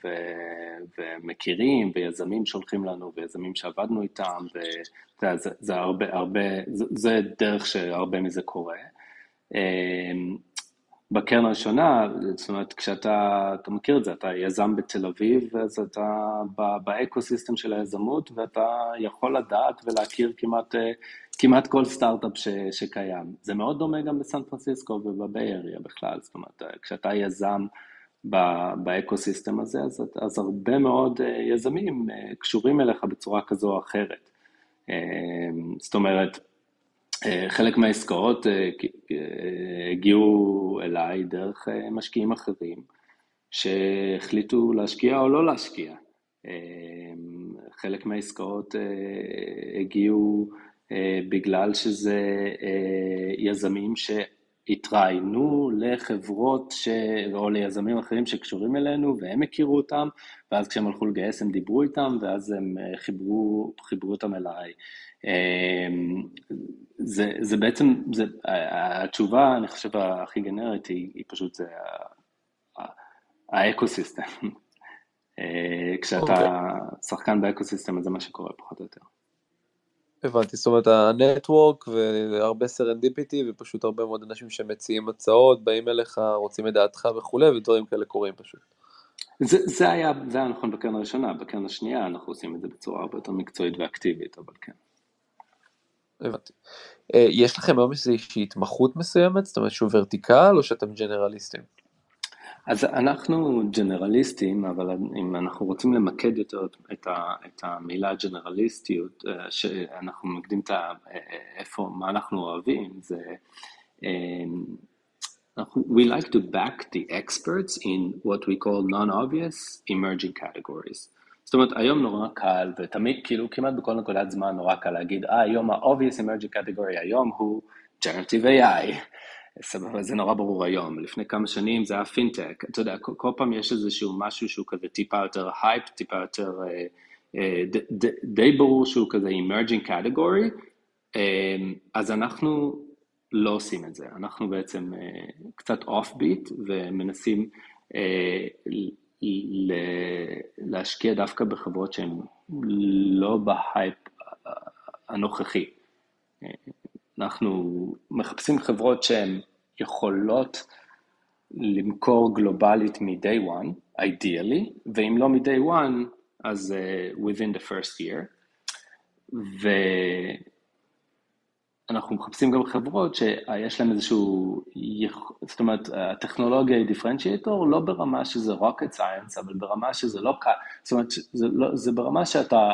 ומכירים, ויזמים שולחים לנו, ויזמים שעבדנו איתם, ואתה יודע, זה, זה הרבה, הרבה, זה, זה דרך שהרבה מזה קורה. בקרן הראשונה, זאת אומרת, כשאתה, אתה מכיר את זה, אתה יזם בתל אביב, אז אתה ב-ecosystem של היזמות, ואתה יכול לדעת ולהכיר כמעט, כמעט כל סטארט-אפ ש, שקיים. זה מאוד דומה גם בסן פרנסיסקו וב-Bay Area בכלל, זאת אומרת, כשאתה יזם באקו-סיסטם הזה, אז, אז הרבה מאוד יזמים קשורים אליך בצורה כזו או אחרת. זאת אומרת, חלק מהעסקאות הגיעו אליי דרך משקיעים אחרים שהחליטו להשקיע או לא להשקיע. חלק מהעסקאות הגיעו בגלל שזה יזמים שהתראיינו לחברות ש... או ליזמים אחרים שקשורים אלינו והם הכירו אותם, ואז כשהם הלכו לגייס הם דיברו איתם ואז הם חיברו, חיברו אותם אליי. זה, זה בעצם, זה, התשובה, אני חושב, הכי גנרית היא, היא פשוט זה ה-ecosystem. כשאתה okay. אוקיי. שחקן ב-ecosystem, אז זה מה שקורה פחות או יותר. הבנתי, זאת אומרת ה-network והרבה serendipity ופשוט הרבה מאוד אנשים שמציעים הצעות, באים אליך, רוצים את דעתך וכולי, ודברים כאלה קורים פשוט. זה, זה, היה, זה היה נכון בקרן הראשונה, בקרן השנייה אנחנו עושים את זה בצורה הרבה יותר מקצועית ואקטיבית, אבל כן. הבנתי. אה, יש לכם היום איזושהי התמחות מסוימת? זאת אומרת שהוא vertical או שאתם ג'נרליסטים? אז אנחנו ג'נרליסטים, אבל אם אנחנו רוצים למקד יותר את, ה, את המילה ג'נרליסטיות, אה, שאנחנו ממקדים את ה... אה, איפה, מה אנחנו אוהבים, זה... we like to back the experts in what we call non-obvious emerging categories. זאת אומרת, היום נורא קל, ותמיד, כאילו, כמעט בכל נקודת זמן נורא קל להגיד, אה, היום ה-obvious emerging category היום הוא Generative AI, סבבה, זה נורא ברור היום, לפני כמה שנים זה היה פינטק, אתה יודע, כל, כל פעם יש איזשהו משהו שהוא כזה טיפה יותר הייפ, טיפה יותר, אה, אה, ד, ד, די ברור שהוא כזה emerging category, אה, אז אנחנו לא עושים את זה, אנחנו בעצם אה, קצת offbeat ומנסים אה, ל, להשקיע דווקא בחברות שהן לא בהייפ הנוכחי. אנחנו מחפשים חברות שהן יכולות למכור גלובלית מ-day one, ideally, ואם לא מ-day one, אז uh, within the first year. ואנחנו מחפשים גם חברות שיש להן איזשהו, זאת אומרת, הטכנולוגיה היא דיפרנציאטור, לא ברמה שזה rocket science, אבל ברמה שזה לא, זאת אומרת, זה, לא, זה ברמה שאתה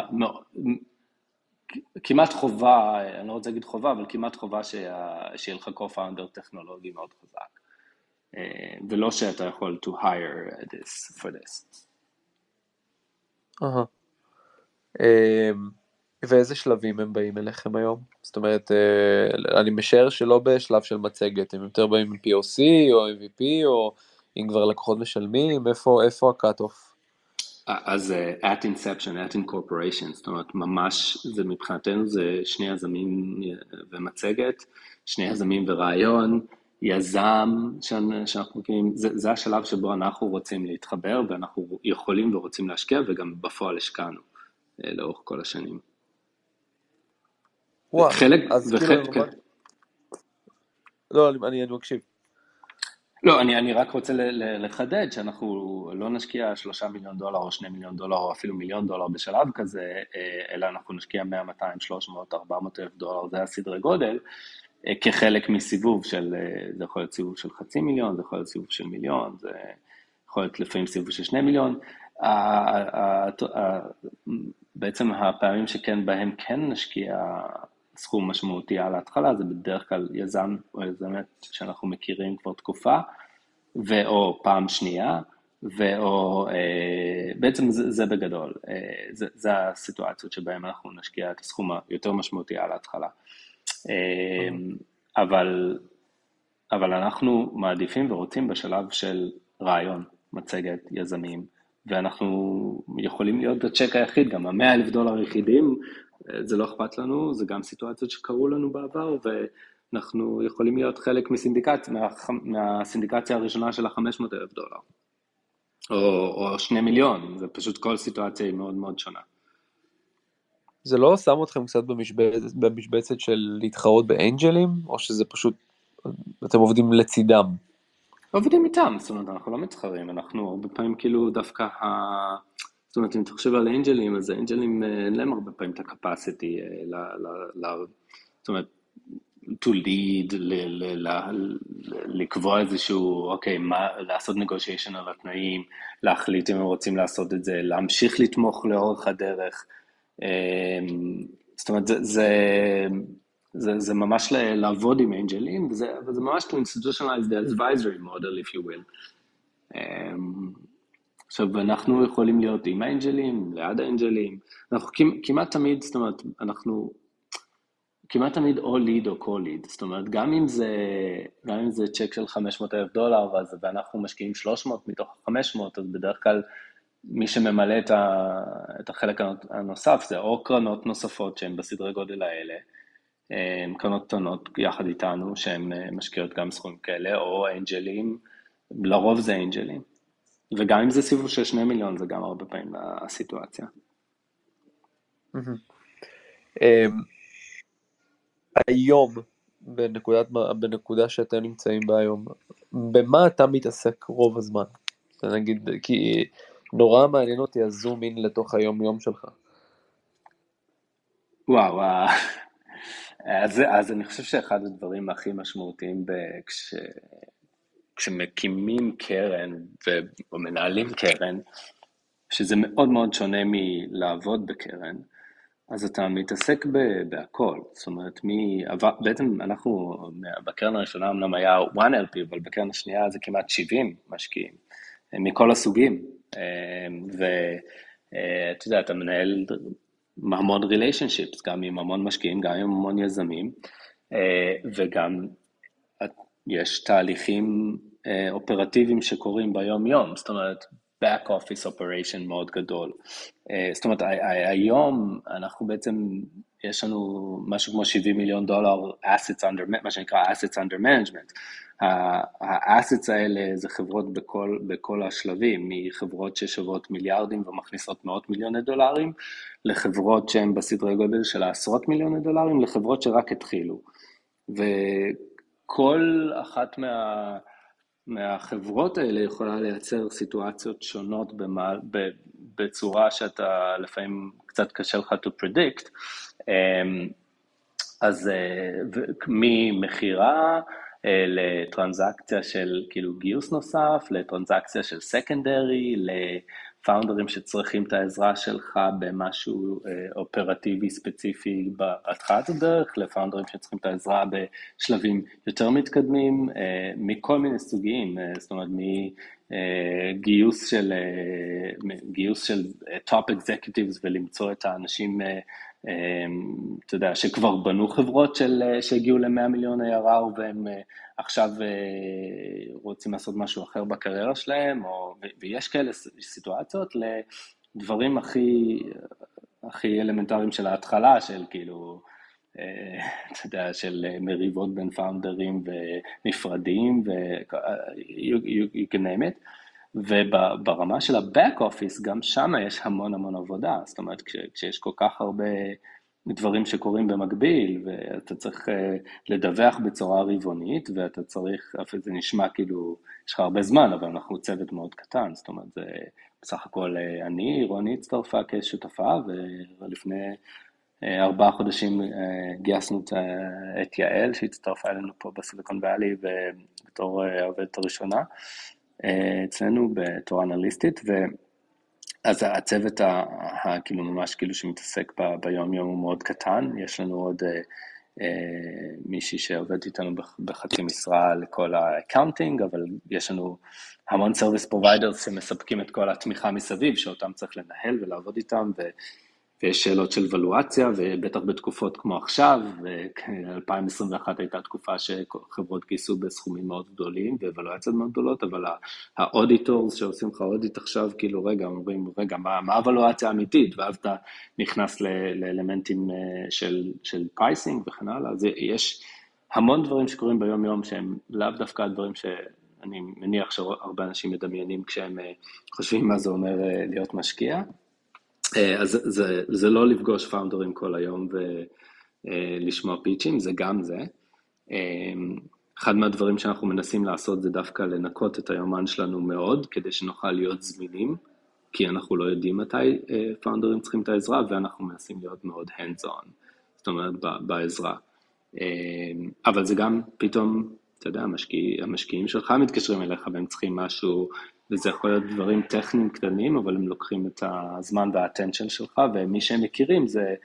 כמעט חובה, אני לא רוצה להגיד חובה, אבל כמעט חובה שיהיה לך co-founder טכנולוגי מאוד חזק. אה, ולא שאתה יכול to hire this for this. ואיזה שלבים הם באים אליכם היום? זאת אומרת, אה, אני משער שלא בשלב של מצגת, הם יותר באים עם POC או MVP, או אם כבר לקוחות משלמים, איפה, איפה ה-cut-off? אז uh, at inception, at incorporation, זאת אומרת ממש, זה מבחינתנו זה שני יזמים אה, ומצגת, שני יזמים ורעיון, יזם שאנחנו מכירים, זה, זה השלב שבו אנחנו רוצים להתחבר ואנחנו יכולים ורוצים להשקיע וגם בפועל השקענו uh, לאורך כל השנים. וואו, חלק, אז וחלק, כאילו, כן. לא, אני, אני מקשיב. לא, אני, אני רק רוצה לחדד שאנחנו לא נשקיע שלושה מיליון דולר או שני מיליון דולר או אפילו מיליון דולר בשלב כזה, אה, אלא אנחנו נשקיע 100, 200, 300, 400 אלף דולר, זה הסדרי גודל, אה, כחלק מסיבוב של, אה, זה יכול להיות סיבוב של חצי מיליון, זה יכול להיות סיבוב של מיליון, זה יכול להיות לפעמים סיבוב של שני מיליון. בעצם הפעמים שכן בהם כן נשקיע סכום משמעותי על ההתחלה, זה בדרך כלל יזם או יזמת שאנחנו מכירים כבר תקופה, ואו פעם שנייה, ואו, אה, בעצם זה, זה בגדול, אה, זה, זה הסיטואציות שבהן אנחנו נשקיע את הסכום היותר משמעותי על ההתחלה. אה, אבל, אבל אנחנו מעדיפים ורוצים בשלב של רעיון, מצגת, יזמים, ואנחנו יכולים להיות הצ'ק היחיד, גם המאה אלף דולר היחידים, זה לא אכפת לנו, זה גם סיטואציות שקרו לנו בעבר, ואנחנו יכולים להיות חלק מסינדיקצ... מה... מהסינדיקציה הראשונה של ה-500 אלף דולר, או, או 2 מיליון, זה פשוט כל סיטואציה היא מאוד מאוד שונה. זה לא שם אתכם קצת במשבצת, במשבצת של להתחרות באנג'לים, או שזה פשוט, אתם עובדים לצידם? עובדים איתם, זאת אומרת, אנחנו לא מתחרים, אנחנו הרבה פעמים כאילו דווקא ה... זאת אומרת, אם אתה חושב על אנג'לים, אז האנג'לים אה, אין להם הרבה פעמים את הקפסיטי, אה, זאת אומרת, to lead, לקבוע איזשהו, אוקיי, מה, לעשות negotiation על התנאים, להחליט אם הם רוצים לעשות את זה, להמשיך לתמוך לאורך הדרך. אמ, זאת אומרת, זה, זה, זה, זה ממש לעבוד עם אנג'לים, וזה, וזה ממש to institutionalize the advisory model, if you will. עכשיו, אנחנו יכולים להיות עם האנג'לים, ליד האנג'לים, אנחנו כמעט תמיד, זאת אומרת, אנחנו כמעט תמיד או ליד או קו-ליד, זאת אומרת, גם אם זה, גם אם זה צ'ק של 500 אלף דולר, ואז, ואנחנו משקיעים 300 מתוך 500, אז בדרך כלל מי שממלא את, ה, את החלק הנוסף זה או קרנות נוספות שהן בסדרי גודל האלה, קרנות קטנות יחד איתנו, שהן משקיעות גם סכומים כאלה, או אנג'לים, לרוב זה אנג'לים. וגם אם זה סיבוב של שני מיליון, זה גם הרבה פעמים הסיטואציה. אמ, היום, בנקודת, בנקודה שאתם נמצאים בה היום, במה אתה מתעסק רוב הזמן? נגיד, כי נורא מעניין אותי הזום אין לתוך היום יום שלך. וואו, אז, אז אני חושב שאחד הדברים הכי משמעותיים כש, כשמקימים קרן או מנהלים קרן, שזה מאוד מאוד שונה מלעבוד בקרן, אז אתה מתעסק בהכל, זאת אומרת, מי, בעצם אנחנו, בקרן הראשונה אמנם היה 1LP, אבל בקרן השנייה זה כמעט 70 משקיעים, מכל הסוגים, ואתה יודע, אתה מנהל המון ריליישנשיפס, גם עם המון משקיעים, גם עם המון יזמים, וגם יש תהליכים אופרטיביים שקורים ביום-יום, זאת אומרת, back office operation מאוד גדול. זאת אומרת, היום אנחנו בעצם, יש לנו משהו כמו 70 מיליון דולר assets under, מה שנקרא assets under management. ה-assets האלה זה חברות בכל, בכל השלבים, מחברות ששוות מיליארדים ומכניסות מאות מיליוני דולרים, לחברות שהן בסדרי גודל של עשרות מיליוני דולרים, לחברות שרק התחילו. וכל אחת מה... מהחברות האלה יכולה לייצר סיטואציות שונות במה, בצורה שאתה לפעמים קצת קשה לך to predict. אז ממכירה לטרנזקציה של כאילו גיוס נוסף, לטרנזקציה של סקנדרי, לפאונדרים שצריכים את העזרה שלך במשהו אופרטיבי ספציפי בהתחלת הדרך, לפאונדרים שצריכים את העזרה בשלבים יותר מתקדמים, מכל מיני סוגים, זאת אומרת מגיוס של, גיוס של top executives ולמצוא את האנשים אתה יודע, שכבר בנו חברות של, שהגיעו ל-100 מיליון ARR והם עכשיו רוצים לעשות משהו אחר בקריירה שלהם, או, ויש כאלה סיטואציות לדברים הכי, הכי אלמנטריים של ההתחלה, של כאילו, אתה יודע, של מריבות בין פאונדרים ונפרדים, ו- you, you can name it. וברמה של ה-back office, גם שם יש המון המון עבודה, זאת אומרת, כש, כשיש כל כך הרבה דברים שקורים במקביל, ואתה צריך לדווח בצורה רבעונית, ואתה צריך, זה נשמע כאילו, יש לך הרבה זמן, אבל אנחנו צוות מאוד קטן, זאת אומרת, זה בסך הכל אני, רוני הצטרפה כשותפה, ולפני ארבעה חודשים גייסנו את יעל, שהצטרפה אלינו פה ב-Silicon Valley, בתור העובדת הראשונה. אצלנו בתור אנליסטית, ואז הצוות הכאילו ממש כאילו שמתעסק ביום יום הוא מאוד קטן, יש לנו עוד מישהי שעובדת איתנו בחצי משרה לכל ה-accounting, אבל יש לנו המון service providers שמספקים את כל התמיכה מסביב, שאותם צריך לנהל ולעבוד איתם, ויש שאלות של ולואציה, ובטח בתקופות כמו עכשיו, ו-2021 הייתה תקופה שחברות גייסו בסכומים מאוד גדולים, וולואציות מאוד גדולות, אבל ה-auditors שעושים לך audit עכשיו, כאילו, רגע, אומרים, רגע, מה הוולואציה האמיתית? ואז אתה נכנס לאלמנטים של, של pricing וכן הלאה, אז יש המון דברים שקורים ביום-יום שהם לאו דווקא הדברים ש... אני מניח שהרבה אנשים מדמיינים כשהם חושבים מה זה אומר להיות משקיע. אז זה, זה לא לפגוש פאונדרים כל היום ולשמוע פיצ'ים, זה גם זה. אחד מהדברים שאנחנו מנסים לעשות זה דווקא לנקות את היומן שלנו מאוד, כדי שנוכל להיות זמינים, כי אנחנו לא יודעים מתי פאונדרים צריכים את העזרה, ואנחנו מנסים להיות מאוד hands on, זאת אומרת, בעזרה. אבל זה גם פתאום, אתה יודע, המשקיע, המשקיעים שלך מתקשרים אליך והם צריכים משהו וזה יכול להיות דברים טכניים קטנים, אבל הם לוקחים את הזמן והאטנשן שלך, ומי שהם מכירים זה,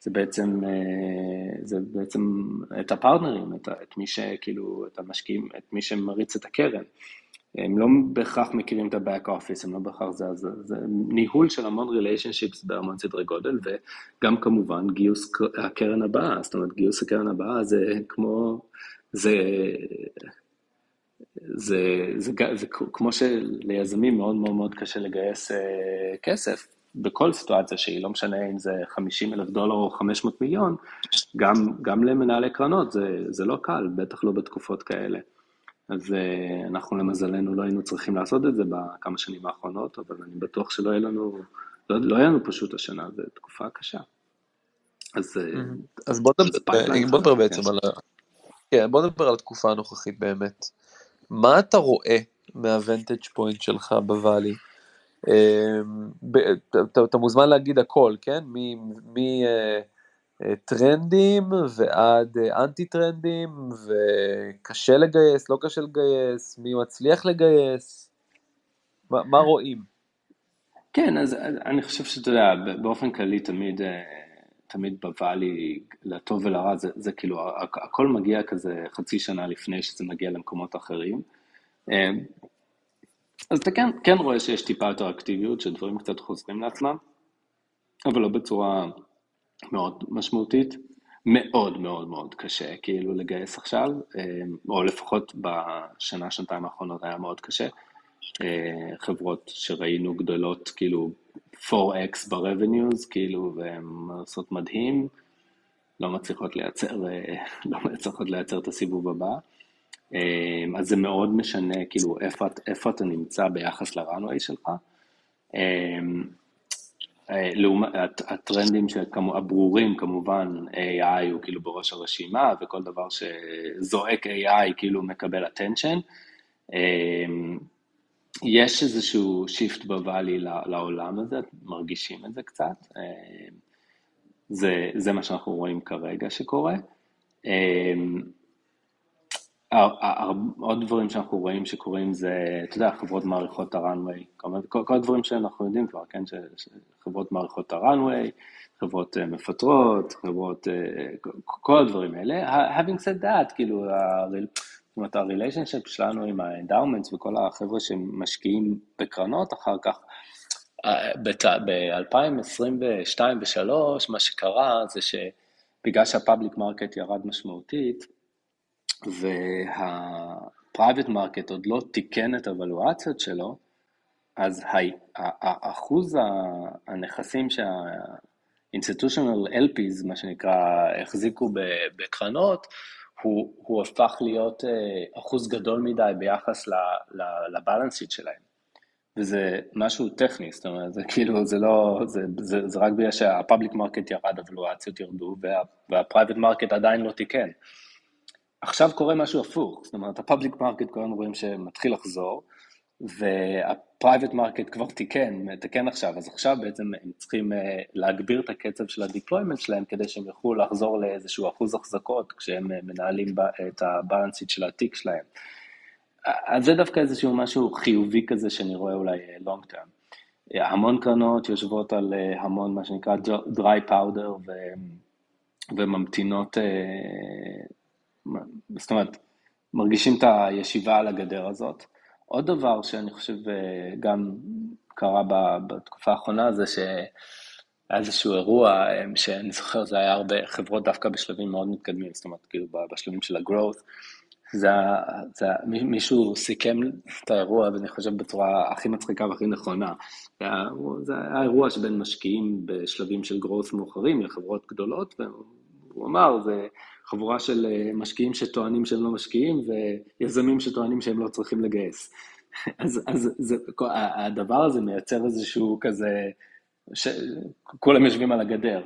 זה בעצם, זה בעצם את הפרטנרים, את, את מי שכאילו, את המשקיעים, את מי שמריץ את הקרן. הם לא בהכרח מכירים את ה-back office, הם לא בהכרח זה, זה, זה ניהול של המון relationships בהמון סדרי גודל, וגם כמובן גיוס הקרן הבאה, זאת אומרת גיוס הקרן הבאה זה כמו, זה זה, זה, זה, זה כמו שליזמים מאוד מאוד מאוד קשה לגייס uh, כסף בכל סיטואציה שהיא, לא משנה אם זה 50 אלף דולר או 500 מיליון, גם, גם למנהלי קרנות זה, זה לא קל, בטח לא בתקופות כאלה. אז uh, אנחנו למזלנו לא היינו צריכים לעשות את זה בכמה שנים האחרונות, אבל אני בטוח שלא יהיה לנו, לא, לא יהיה לנו פשוט השנה, זו תקופה קשה. אז, mm-hmm. אז בוא נדבר בעצם כן. על, כן, בוא נדבר על התקופה הנוכחית באמת. מה אתה רואה מהוונטג' פוינט שלך בוואלי? אמ, אתה מוזמן להגיד הכל, כן? מטרנדים אה, ועד אה, אנטי טרנדים, וקשה לגייס, לא קשה לגייס, מי מצליח לגייס, מה, רואים? כן, אז אני חושב שאתה יודע, באופן כללי תמיד, אה, תמיד בוואלי, לטוב ולרע, זה, זה כאילו, הכל מגיע כזה חצי שנה לפני שזה מגיע למקומות אחרים. אה, אז אתה כן, כן רואה שיש טיפה יותר אקטיביות, שדברים קצת חוזרים לעצמם, אבל לא בצורה מאוד משמעותית. מאוד מאוד מאוד קשה כאילו לגייס עכשיו, או לפחות בשנה, שנתיים האחרונות היה מאוד קשה. חברות שראינו גדולות כאילו 4x ב-revenues, כאילו, והן עושות מדהים, לא מצליחות לייצר, לא מצליחות לייצר את הסיבוב הבא. אז זה מאוד משנה, כאילו, איפה, איפה אתה נמצא ביחס לראנווי שלך. לעומת, הטרנדים הברורים כמובן, AI הוא כאילו בראש הרשימה, וכל דבר שזועק AI כאילו מקבל attention. יש איזשהו שיפט בוואלי לעולם הזה, מרגישים את זה קצת. זה, זה מה שאנחנו רואים כרגע שקורה. עוד דברים שאנחנו רואים שקורים זה, אתה יודע, חברות מעריכות הראנוויי, כל, כל הדברים שאנחנו יודעים כבר, כן, שחברות מעריכות הראנוויי, חברות מפטרות, חברות, כל הדברים האלה. Having said that, כאילו, זאת אומרת, ה-relationship שלנו עם ה-endowments וכל החבר'ה שמשקיעים בקרנות אחר כך, ב-2022 ו-2023, מה שקרה זה שבגלל שה-public market ירד משמעותית, וה-private market עוד לא תיקן את הוולואציות שלו, אז אחוז הנכסים שה-institutional LPs, מה שנקרא, החזיקו בקרנות, הוא, הוא הפך להיות אחוז גדול מדי ביחס ל balance sheet שלהם. וזה משהו טכני, זאת אומרת, זה כאילו, זה לא, זה, זה, זה רק בגלל שה public market ירד, הוולואציות ירדו, וה private market עדיין לא תיקן. עכשיו קורה משהו הפוך, זאת אומרת, הפאבליק מרקט כולנו רואים שמתחיל לחזור, וה private market כבר תיקן, תיקן עכשיו, אז עכשיו בעצם הם צריכים להגביר את הקצב של ה deployment שלהם, כדי שהם יוכלו לחזור לאיזשהו אחוז החזקות, כשהם מנהלים את ה balance sheet של התיק שלהם. אז זה דווקא איזשהו משהו חיובי כזה שאני רואה אולי long term. המון קרנות יושבות על המון מה שנקרא dry powder ו... וממתינות, זאת אומרת, מרגישים את הישיבה על הגדר הזאת. עוד דבר שאני חושב גם קרה בתקופה האחרונה זה שהיה איזשהו אירוע שאני זוכר, זה היה הרבה חברות דווקא בשלבים מאוד מתקדמים, זאת אומרת, כאילו בשלבים של ה-growth. זה, זה, מישהו סיכם את האירוע, ואני חושב בצורה הכי מצחיקה והכי נכונה. זה, זה היה אירוע שבין משקיעים בשלבים של growth מאוחרים לחברות גדולות, והוא אמר, זה חבורה של משקיעים שטוענים שהם לא משקיעים, ויזמים שטוענים שהם לא צריכים לגייס. אז, אז זה, הדבר הזה מייצר איזשהו כזה, שכולם יושבים על הגדר.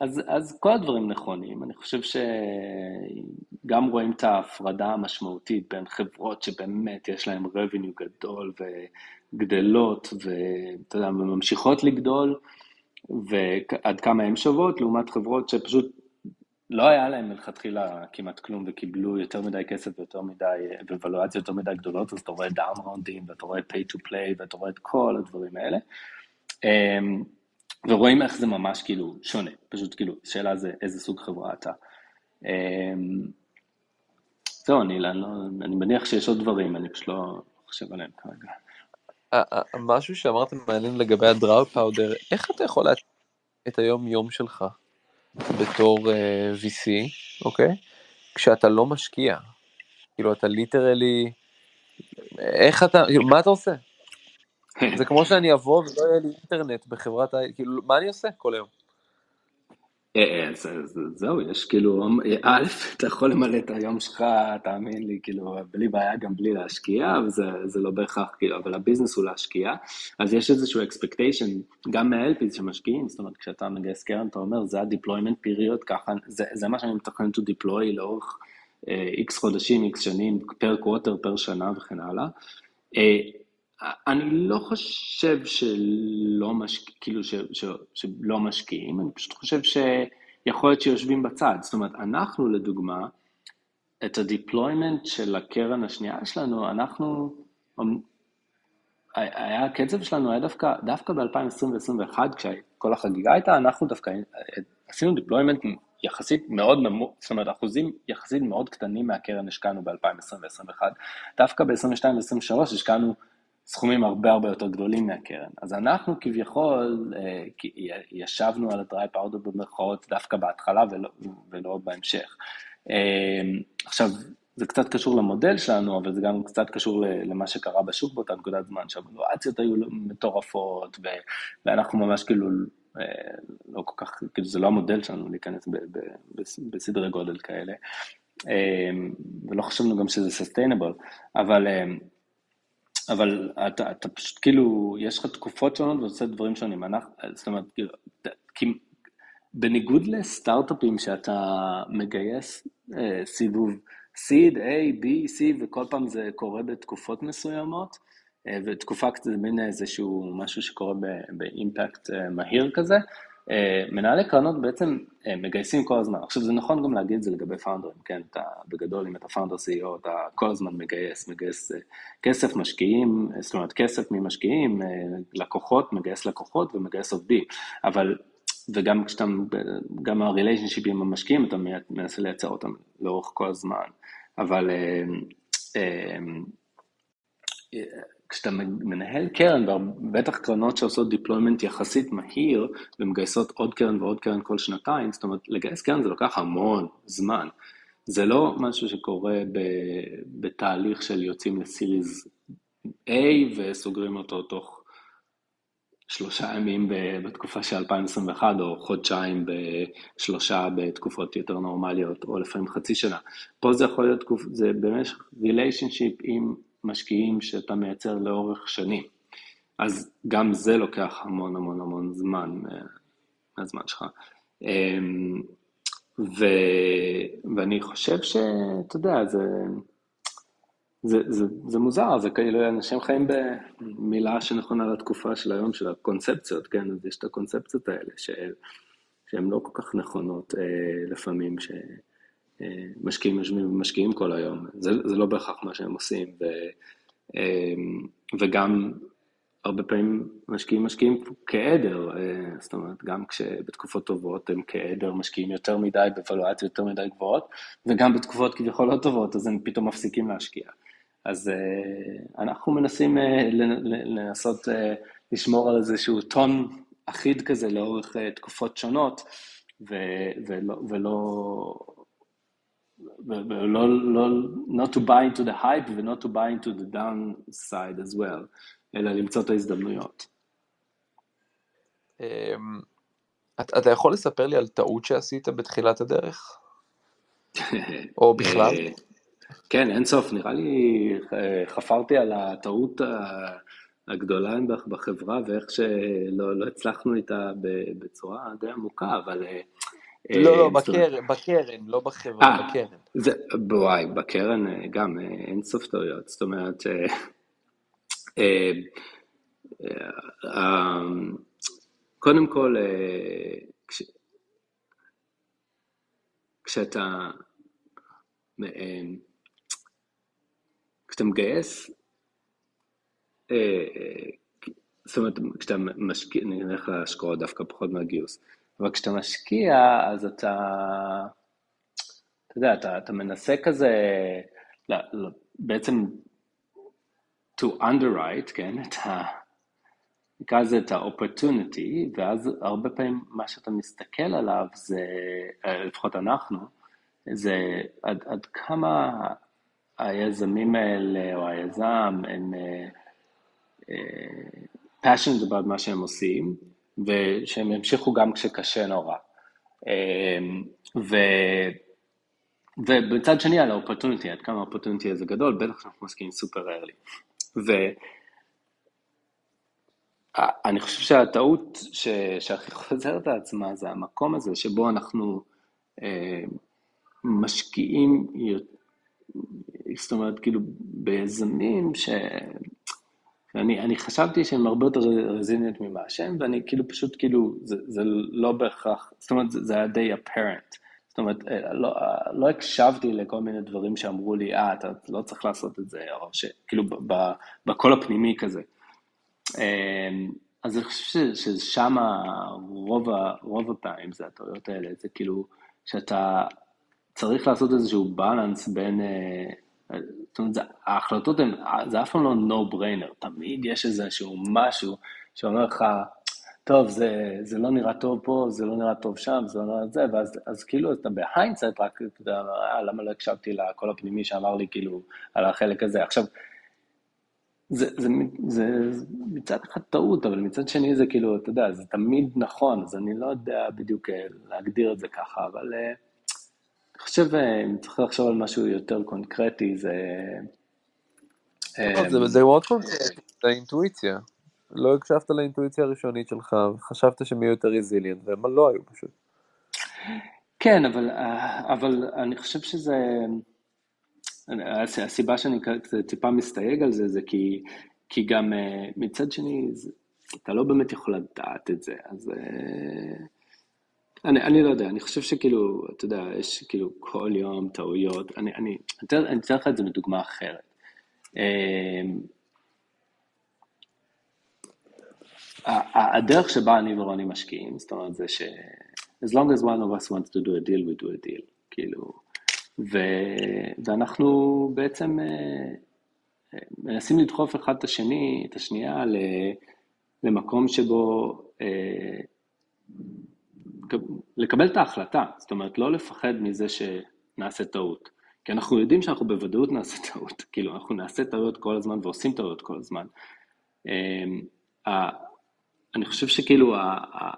אז, אז כל הדברים נכונים, אני חושב שגם רואים את ההפרדה המשמעותית בין חברות שבאמת יש להן revenue גדול וגדלות, ואתה יודע, ממשיכות לגדול, ועד כמה הן שוות, לעומת חברות שפשוט לא היה להן מלכתחילה כמעט כלום וקיבלו יותר מדי כסף ויותר מדי, וולואציות יותר מדי גדולות, אז אתה רואה דאון ראונדים, ואתה רואה pay to play, ואתה רואה את כל הדברים האלה. ורואים איך זה ממש כאילו שונה, פשוט כאילו, שאלה זה איזה סוג חברה אתה. זהו, אני, לא, אני מניח שיש עוד דברים, אני פשוט לא חושב עליהם כרגע. משהו שאמרת מעניין לגבי הדראו פאודר, איך אתה יכול את היום יום שלך בתור uh, VC, אוקיי? כשאתה לא משקיע. כאילו אתה literally, איך אתה, כאילו, מה אתה עושה? זה כמו שאני אבוא ולא יהיה לי אינטרנט בחברת ה... כאילו, מה אני עושה כל היום? זהו, יש כאילו, א', אתה יכול למלא את היום שלך, תאמין לי, כאילו, בלי בעיה גם בלי להשקיע, וזה לא בהכרח, כאילו, אבל ה business הוא להשקיע, אז יש איזשהו expectation, גם מה-LPs שמשקיעים, זאת אומרת, כשאתה מגייס קרן, אתה אומר, זה ה-deployment period, ככה, זה מה שאני מתכנן to deploy לאורך x חודשים, x שנים, per quarter, פר שנה וכן הלאה. אני לא חושב שלא, משק... כאילו ש... ש... שלא משקיעים, אני פשוט חושב שיכול להיות שיושבים בצד. זאת אומרת, אנחנו לדוגמה, את ה deployment של הקרן השנייה שלנו, אנחנו, היה, הקצב שלנו היה דווקא, דווקא ב-2020 ו-2021, כשכל החגיגה הייתה, אנחנו דווקא עשינו deployment יחסית מאוד נמוך, זאת אומרת, אחוזים יחסית מאוד קטנים מהקרן השקענו ב-2020 ו-2021. דווקא ב-2022 ו-2023 השקענו סכומים הרבה הרבה יותר גדולים מהקרן. אז אנחנו כביכול ישבנו על ה dry powder במרכאות דווקא בהתחלה ולא, ולא בהמשך. עכשיו, זה קצת קשור למודל שלנו, אבל זה גם קצת קשור למה שקרה בשוק באותה נקודת זמן, שהוולואציות היו מטורפות, ואנחנו ממש כאילו אה, לא כל כך, כאילו זה לא המודל שלנו להיכנס בסדרי גודל כאלה, אה, ולא חשבנו גם שזה סוסטיינבל, אבל, אה, אבל אתה, אתה פשוט כאילו, יש לך תקופות שונות ועושה דברים שונים, אנחנו, זאת אומרת, כאילו, בניגוד לסטארט-אפים שאתה מגייס סיבוב seed, A, B, C, וכל פעם זה קורה בתקופות מסוימות, אה, ותקופה קצת מין איזשהו משהו שקורה באימפקט אה, מהיר כזה. אה, מנהלי קרנות בעצם מגייסים כל הזמן. עכשיו זה נכון גם להגיד את זה לגבי פאונדרים, כן, אתה בגדול אם אתה פאונדר CEO אתה כל הזמן מגייס, מגייס כסף, משקיעים, זאת אומרת כסף ממשקיעים, לקוחות, מגייס לקוחות ומגייס עובדים, אבל, וגם כשאתה, גם הריליישנשיפ עם המשקיעים אתה מנסה לייצר אותם לאורך כל הזמן, אבל כשאתה מנהל קרן, ובטח קרנות שעושות deployment יחסית מהיר, ומגייסות עוד קרן ועוד קרן כל שנתיים, זאת אומרת, לגייס קרן זה לוקח המון זמן. זה לא משהו שקורה בתהליך של יוצאים לסיריז A וסוגרים אותו תוך שלושה ימים בתקופה של 2021, או חודשיים בשלושה בתקופות יותר נורמליות, או לפעמים חצי שנה. פה זה יכול להיות, זה במשך ריליישנשיפ עם משקיעים שאתה מייצר לאורך שנים. אז גם זה לוקח המון המון המון זמן אה, מהזמן שלך. אמ, ו, ואני חושב שאתה יודע, זה, זה, זה, זה מוזר, זה כאילו אנשים חיים במילה שנכונה לתקופה של היום, של הקונספציות, כן? אז יש את הקונספציות האלה, ש, שהן לא כל כך נכונות אה, לפעמים, ש... משקיעים יושבים ומשקיעים כל היום, זה, זה לא בהכרח מה שהם עושים, ו, אמ, וגם הרבה פעמים משקיעים משקיעים כעדר, אה, זאת אומרת, גם כשבתקופות טובות הם כעדר משקיעים יותר מדי בוולואציות יותר מדי גבוהות, וגם בתקופות כביכול לא טובות, אז הם פתאום מפסיקים להשקיע. אז אה, אנחנו מנסים אה, לנסות לשמור על איזשהו טון אחיד כזה לאורך תקופות שונות, ולא, ולא ולא, לא, not to buy into the hype ו-not to buy into the downside as well, אלא למצוא את ההזדמנויות. אמ, אתה יכול לספר לי על טעות שעשית בתחילת הדרך? או בכלל? אה, כן, אין סוף, נראה לי אה, חפרתי על הטעות הגדולה בחברה ואיך שלא לא הצלחנו איתה בצורה די עמוקה, אבל אה, לא, לא, בקרן, בקרן, לא בחברה, אה, בקרן. זה, וואי, בקרן אה, גם אה, אין סוף טעויות, זאת אומרת, קודם כל, כש, כשאתה, כשאתה מגייס, זאת אומרת, כשאתה משקיע, אני אלך להשקעות דווקא פחות מהגיוס. אבל כשאתה משקיע, אז אתה, אתה יודע, אתה, אתה מנסה כזה, לא, לא, בעצם to underwrite, כן, את ה... נקרא לזה את ה-opportunity, ואז הרבה פעמים מה שאתה מסתכל עליו זה, לפחות אנחנו, זה עד, עד כמה היזמים האלה או היזם הם uh, passionate about מה שהם עושים, ושהם ימשיכו גם כשקשה נורא. אמ, ו... ובצד שני על האופורטוניטי, עד כמה האופורטוניטי הזה גדול, בטח שאנחנו מסכימים סופר ארלי. ואני חושב שהטעות ש... שהכי חוזרת לעצמה זה המקום הזה שבו אנחנו אה, משקיעים, זאת אומרת, כאילו, ביזמים ש... ואני אני חשבתי שהם הרבה יותר רזיניות ממה שהם, ואני כאילו פשוט כאילו, זה, זה לא בהכרח, זאת אומרת, זה, זה היה די apparent. זאת אומרת, אה, לא, לא הקשבתי לכל מיני דברים שאמרו לי, אה, אתה לא צריך לעשות את זה, או שכאילו בקול הפנימי כזה. אמ, אז אני חושב ששם רוב, רוב הפעמים זה הטעויות האלה, זה כאילו שאתה צריך לעשות איזשהו בלנס בין, אה, זאת אומרת, ההחלטות הן, זה אף פעם לא no brainer, תמיד יש איזשהו משהו שאומר לך, טוב, זה, זה לא נראה טוב פה, זה לא נראה טוב שם, זה לא נראה זה, ואז אז כאילו אתה ב hindsight רק, אתה יודע, אה, למה לא הקשבתי לקול הפנימי שאמר לי כאילו על החלק הזה. עכשיו, זה, זה, זה, זה מצד אחד טעות, אבל מצד שני זה כאילו, אתה יודע, זה תמיד נכון, אז אני לא יודע בדיוק אה, להגדיר את זה ככה, אבל אה, אני חושב, אם צריך לחשוב על משהו יותר קונקרטי, זה... זה מאוד קונקרטי, זה אינטואיציה. לא הקשבת לאינטואיציה הראשונית שלך, וחשבת שהם יהיו יותר רזיליאנט, והם לא היו פשוט. כן, אבל, אבל אני חושב שזה... הסיבה שאני טיפה מסתייג על זה, זה כי, כי גם אה, מצד שני, זה, אתה לא באמת יכול לדעת את זה, אז... אני, אני לא יודע, אני חושב שכאילו, אתה יודע, יש כאילו כל יום טעויות, אני, אני, אני אתן לך את זה בדוגמה אחרת. אה, הדרך שבה אני ורוני משקיעים, זאת אומרת זה ש... as long as one of us wants to do a deal, we do a deal, כאילו, ו... ואנחנו בעצם אה, מנסים לדחוף אחד את השני, את השנייה, למקום שבו אה, לקבל את ההחלטה, זאת אומרת, לא לפחד מזה שנעשה טעות, כי אנחנו יודעים שאנחנו בוודאות נעשה טעות, כאילו, אנחנו נעשה טעויות כל הזמן ועושים טעויות כל הזמן. אה, אני חושב שכאילו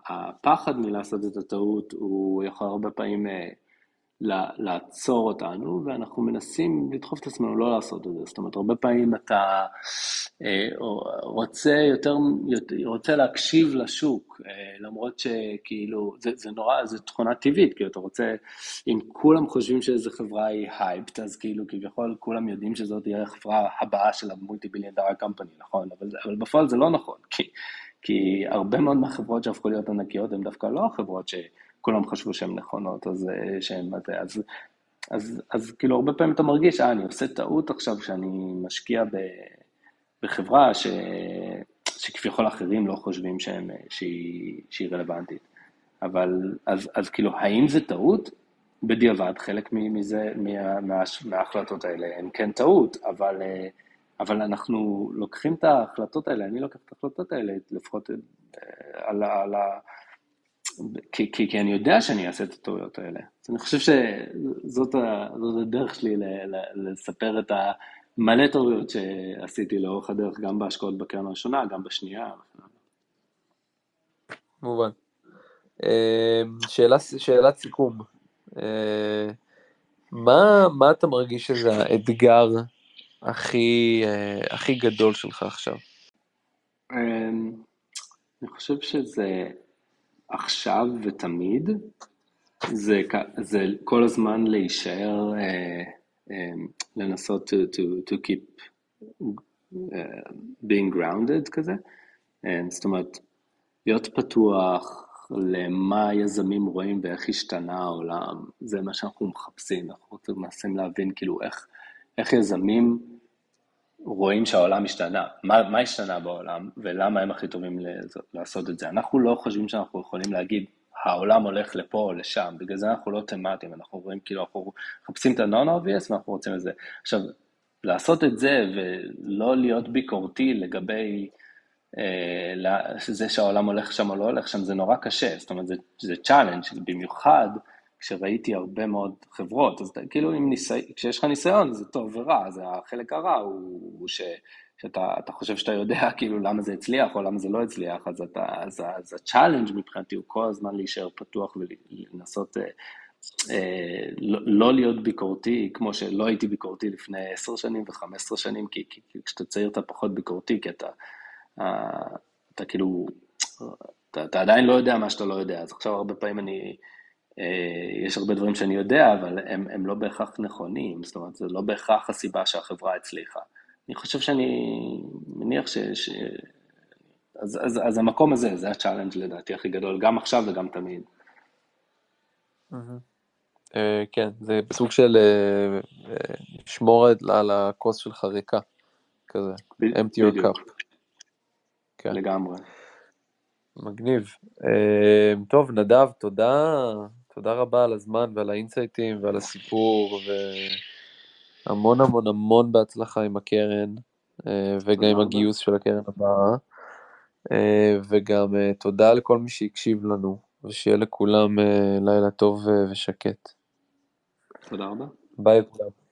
הפחד מלעשות את הטעות הוא יכול הרבה פעמים אה, לעצור אותנו, ואנחנו מנסים לדחוף את עצמנו לא לעשות את זה. זאת אומרת, הרבה פעמים אתה אה, רוצה יותר, רוצה להקשיב לשוק, אה, למרות שכאילו, זה, זה נורא, זו תכונה טבעית, כאילו אתה רוצה, אם כולם חושבים שאיזו חברה היא הייפט, אז כאילו כביכול כולם יודעים שזאת תהיה החברה הבאה של המולטי ביליאן דאר קמפני, נכון? אבל, אבל בפועל זה לא נכון, כי... כי הרבה מאוד מהחברות שהפכו להיות ענקיות הן דווקא לא החברות שכולם חשבו שהן נכונות, אז, אה, שהן, אז, אז, אז, אז כאילו הרבה פעמים אתה מרגיש, אה, אני עושה טעות עכשיו שאני משקיע ב, בחברה ש, שכביכול אחרים לא חושבים שהם, שהיא, שהיא רלוונטית. אבל, אז, אז כאילו, האם זה טעות? בדיעבד, חלק מזה, מה, מה, מההחלטות האלה הן כן טעות, אבל... Uh, אבל אנחנו לוקחים את ההחלטות האלה, אני לוקח את ההחלטות האלה, לפחות אה, על. על ה כי, כי, כי אני יודע שאני אעשה את הטעויות האלה. אז אני חושב שזאת ה, הדרך שלי ל, ל, לספר את המלא טעויות שעשיתי לאורך הדרך, גם בהשקעות בקרן הראשונה, גם בשנייה. מובן. אה, שאלה, שאלת סיכום. אה, מה, מה אתה מרגיש שזה האתגר הכי, אה, הכי גדול שלך עכשיו? אמ, אני חושב שזה עכשיו ותמיד, זה, זה כל הזמן להישאר, uh, um, לנסות to, to, to keep uh, being grounded כזה, um, זאת אומרת, להיות פתוח למה היזמים רואים ואיך השתנה העולם, זה מה שאנחנו מחפשים, אנחנו מנסים להבין כאילו איך, איך יזמים רואים שהעולם השתנה, מה, מה השתנה בעולם ולמה הם הכי טובים לעשות את זה. אנחנו לא חושבים שאנחנו יכולים להגיד, העולם הולך לפה או לשם, בגלל זה אנחנו לא תמטיים, אנחנו רואים כאילו, אנחנו מחפשים את ה-non-obvious ואנחנו רוצים את זה. עכשיו, לעשות את זה ולא להיות ביקורתי לגבי אה, זה שהעולם הולך שם או לא הולך שם, זה נורא קשה, זאת אומרת, זה, זה challenge, במיוחד כשראיתי הרבה מאוד חברות, אז כאילו אם ניסי... כשיש לך ניסיון זה טוב ורע, זה החלק הרע הוא, הוא ש... שאתה חושב שאתה יודע כאילו למה זה הצליח או למה זה לא הצליח, אז, אתה, אז, אז ה challenge מבחינתי הוא כל הזמן להישאר פתוח ולנסות אה, אה, לא, לא להיות ביקורתי, כמו שלא הייתי ביקורתי לפני עשר שנים וחמש עשרה שנים, כי, כי, כי כשאתה צעיר אתה פחות ביקורתי, כי אתה, אה, אתה כאילו, אתה, אתה עדיין לא יודע מה שאתה לא יודע, אז עכשיו הרבה פעמים אני... אה, יש הרבה דברים שאני יודע, אבל הם, הם לא בהכרח נכונים, זאת אומרת, זה לא בהכרח הסיבה שהחברה הצליחה. אני חושב שאני מניח ש... ש... אז, אז, אז המקום הזה, זה ה challenge לדעתי הכי גדול, גם עכשיו וגם תמיד. אה, כן, זה בסוג של אה, לשמור על הכוס שלך ריקה, כזה, empty your cup. כן. לגמרי. מגניב. טוב, נדב, תודה תודה רבה על הזמן ועל האינסייטים ועל הסיפור, המון המון המון בהצלחה עם הקרן, אה, וגם עם. הגיוס של הקרן הבאה. אה, וגם אה, תודה לכל מי שהקשיב לנו, ושיהיה לכולם לילה טוב ושקט. תודה רבה. ביי לכולם.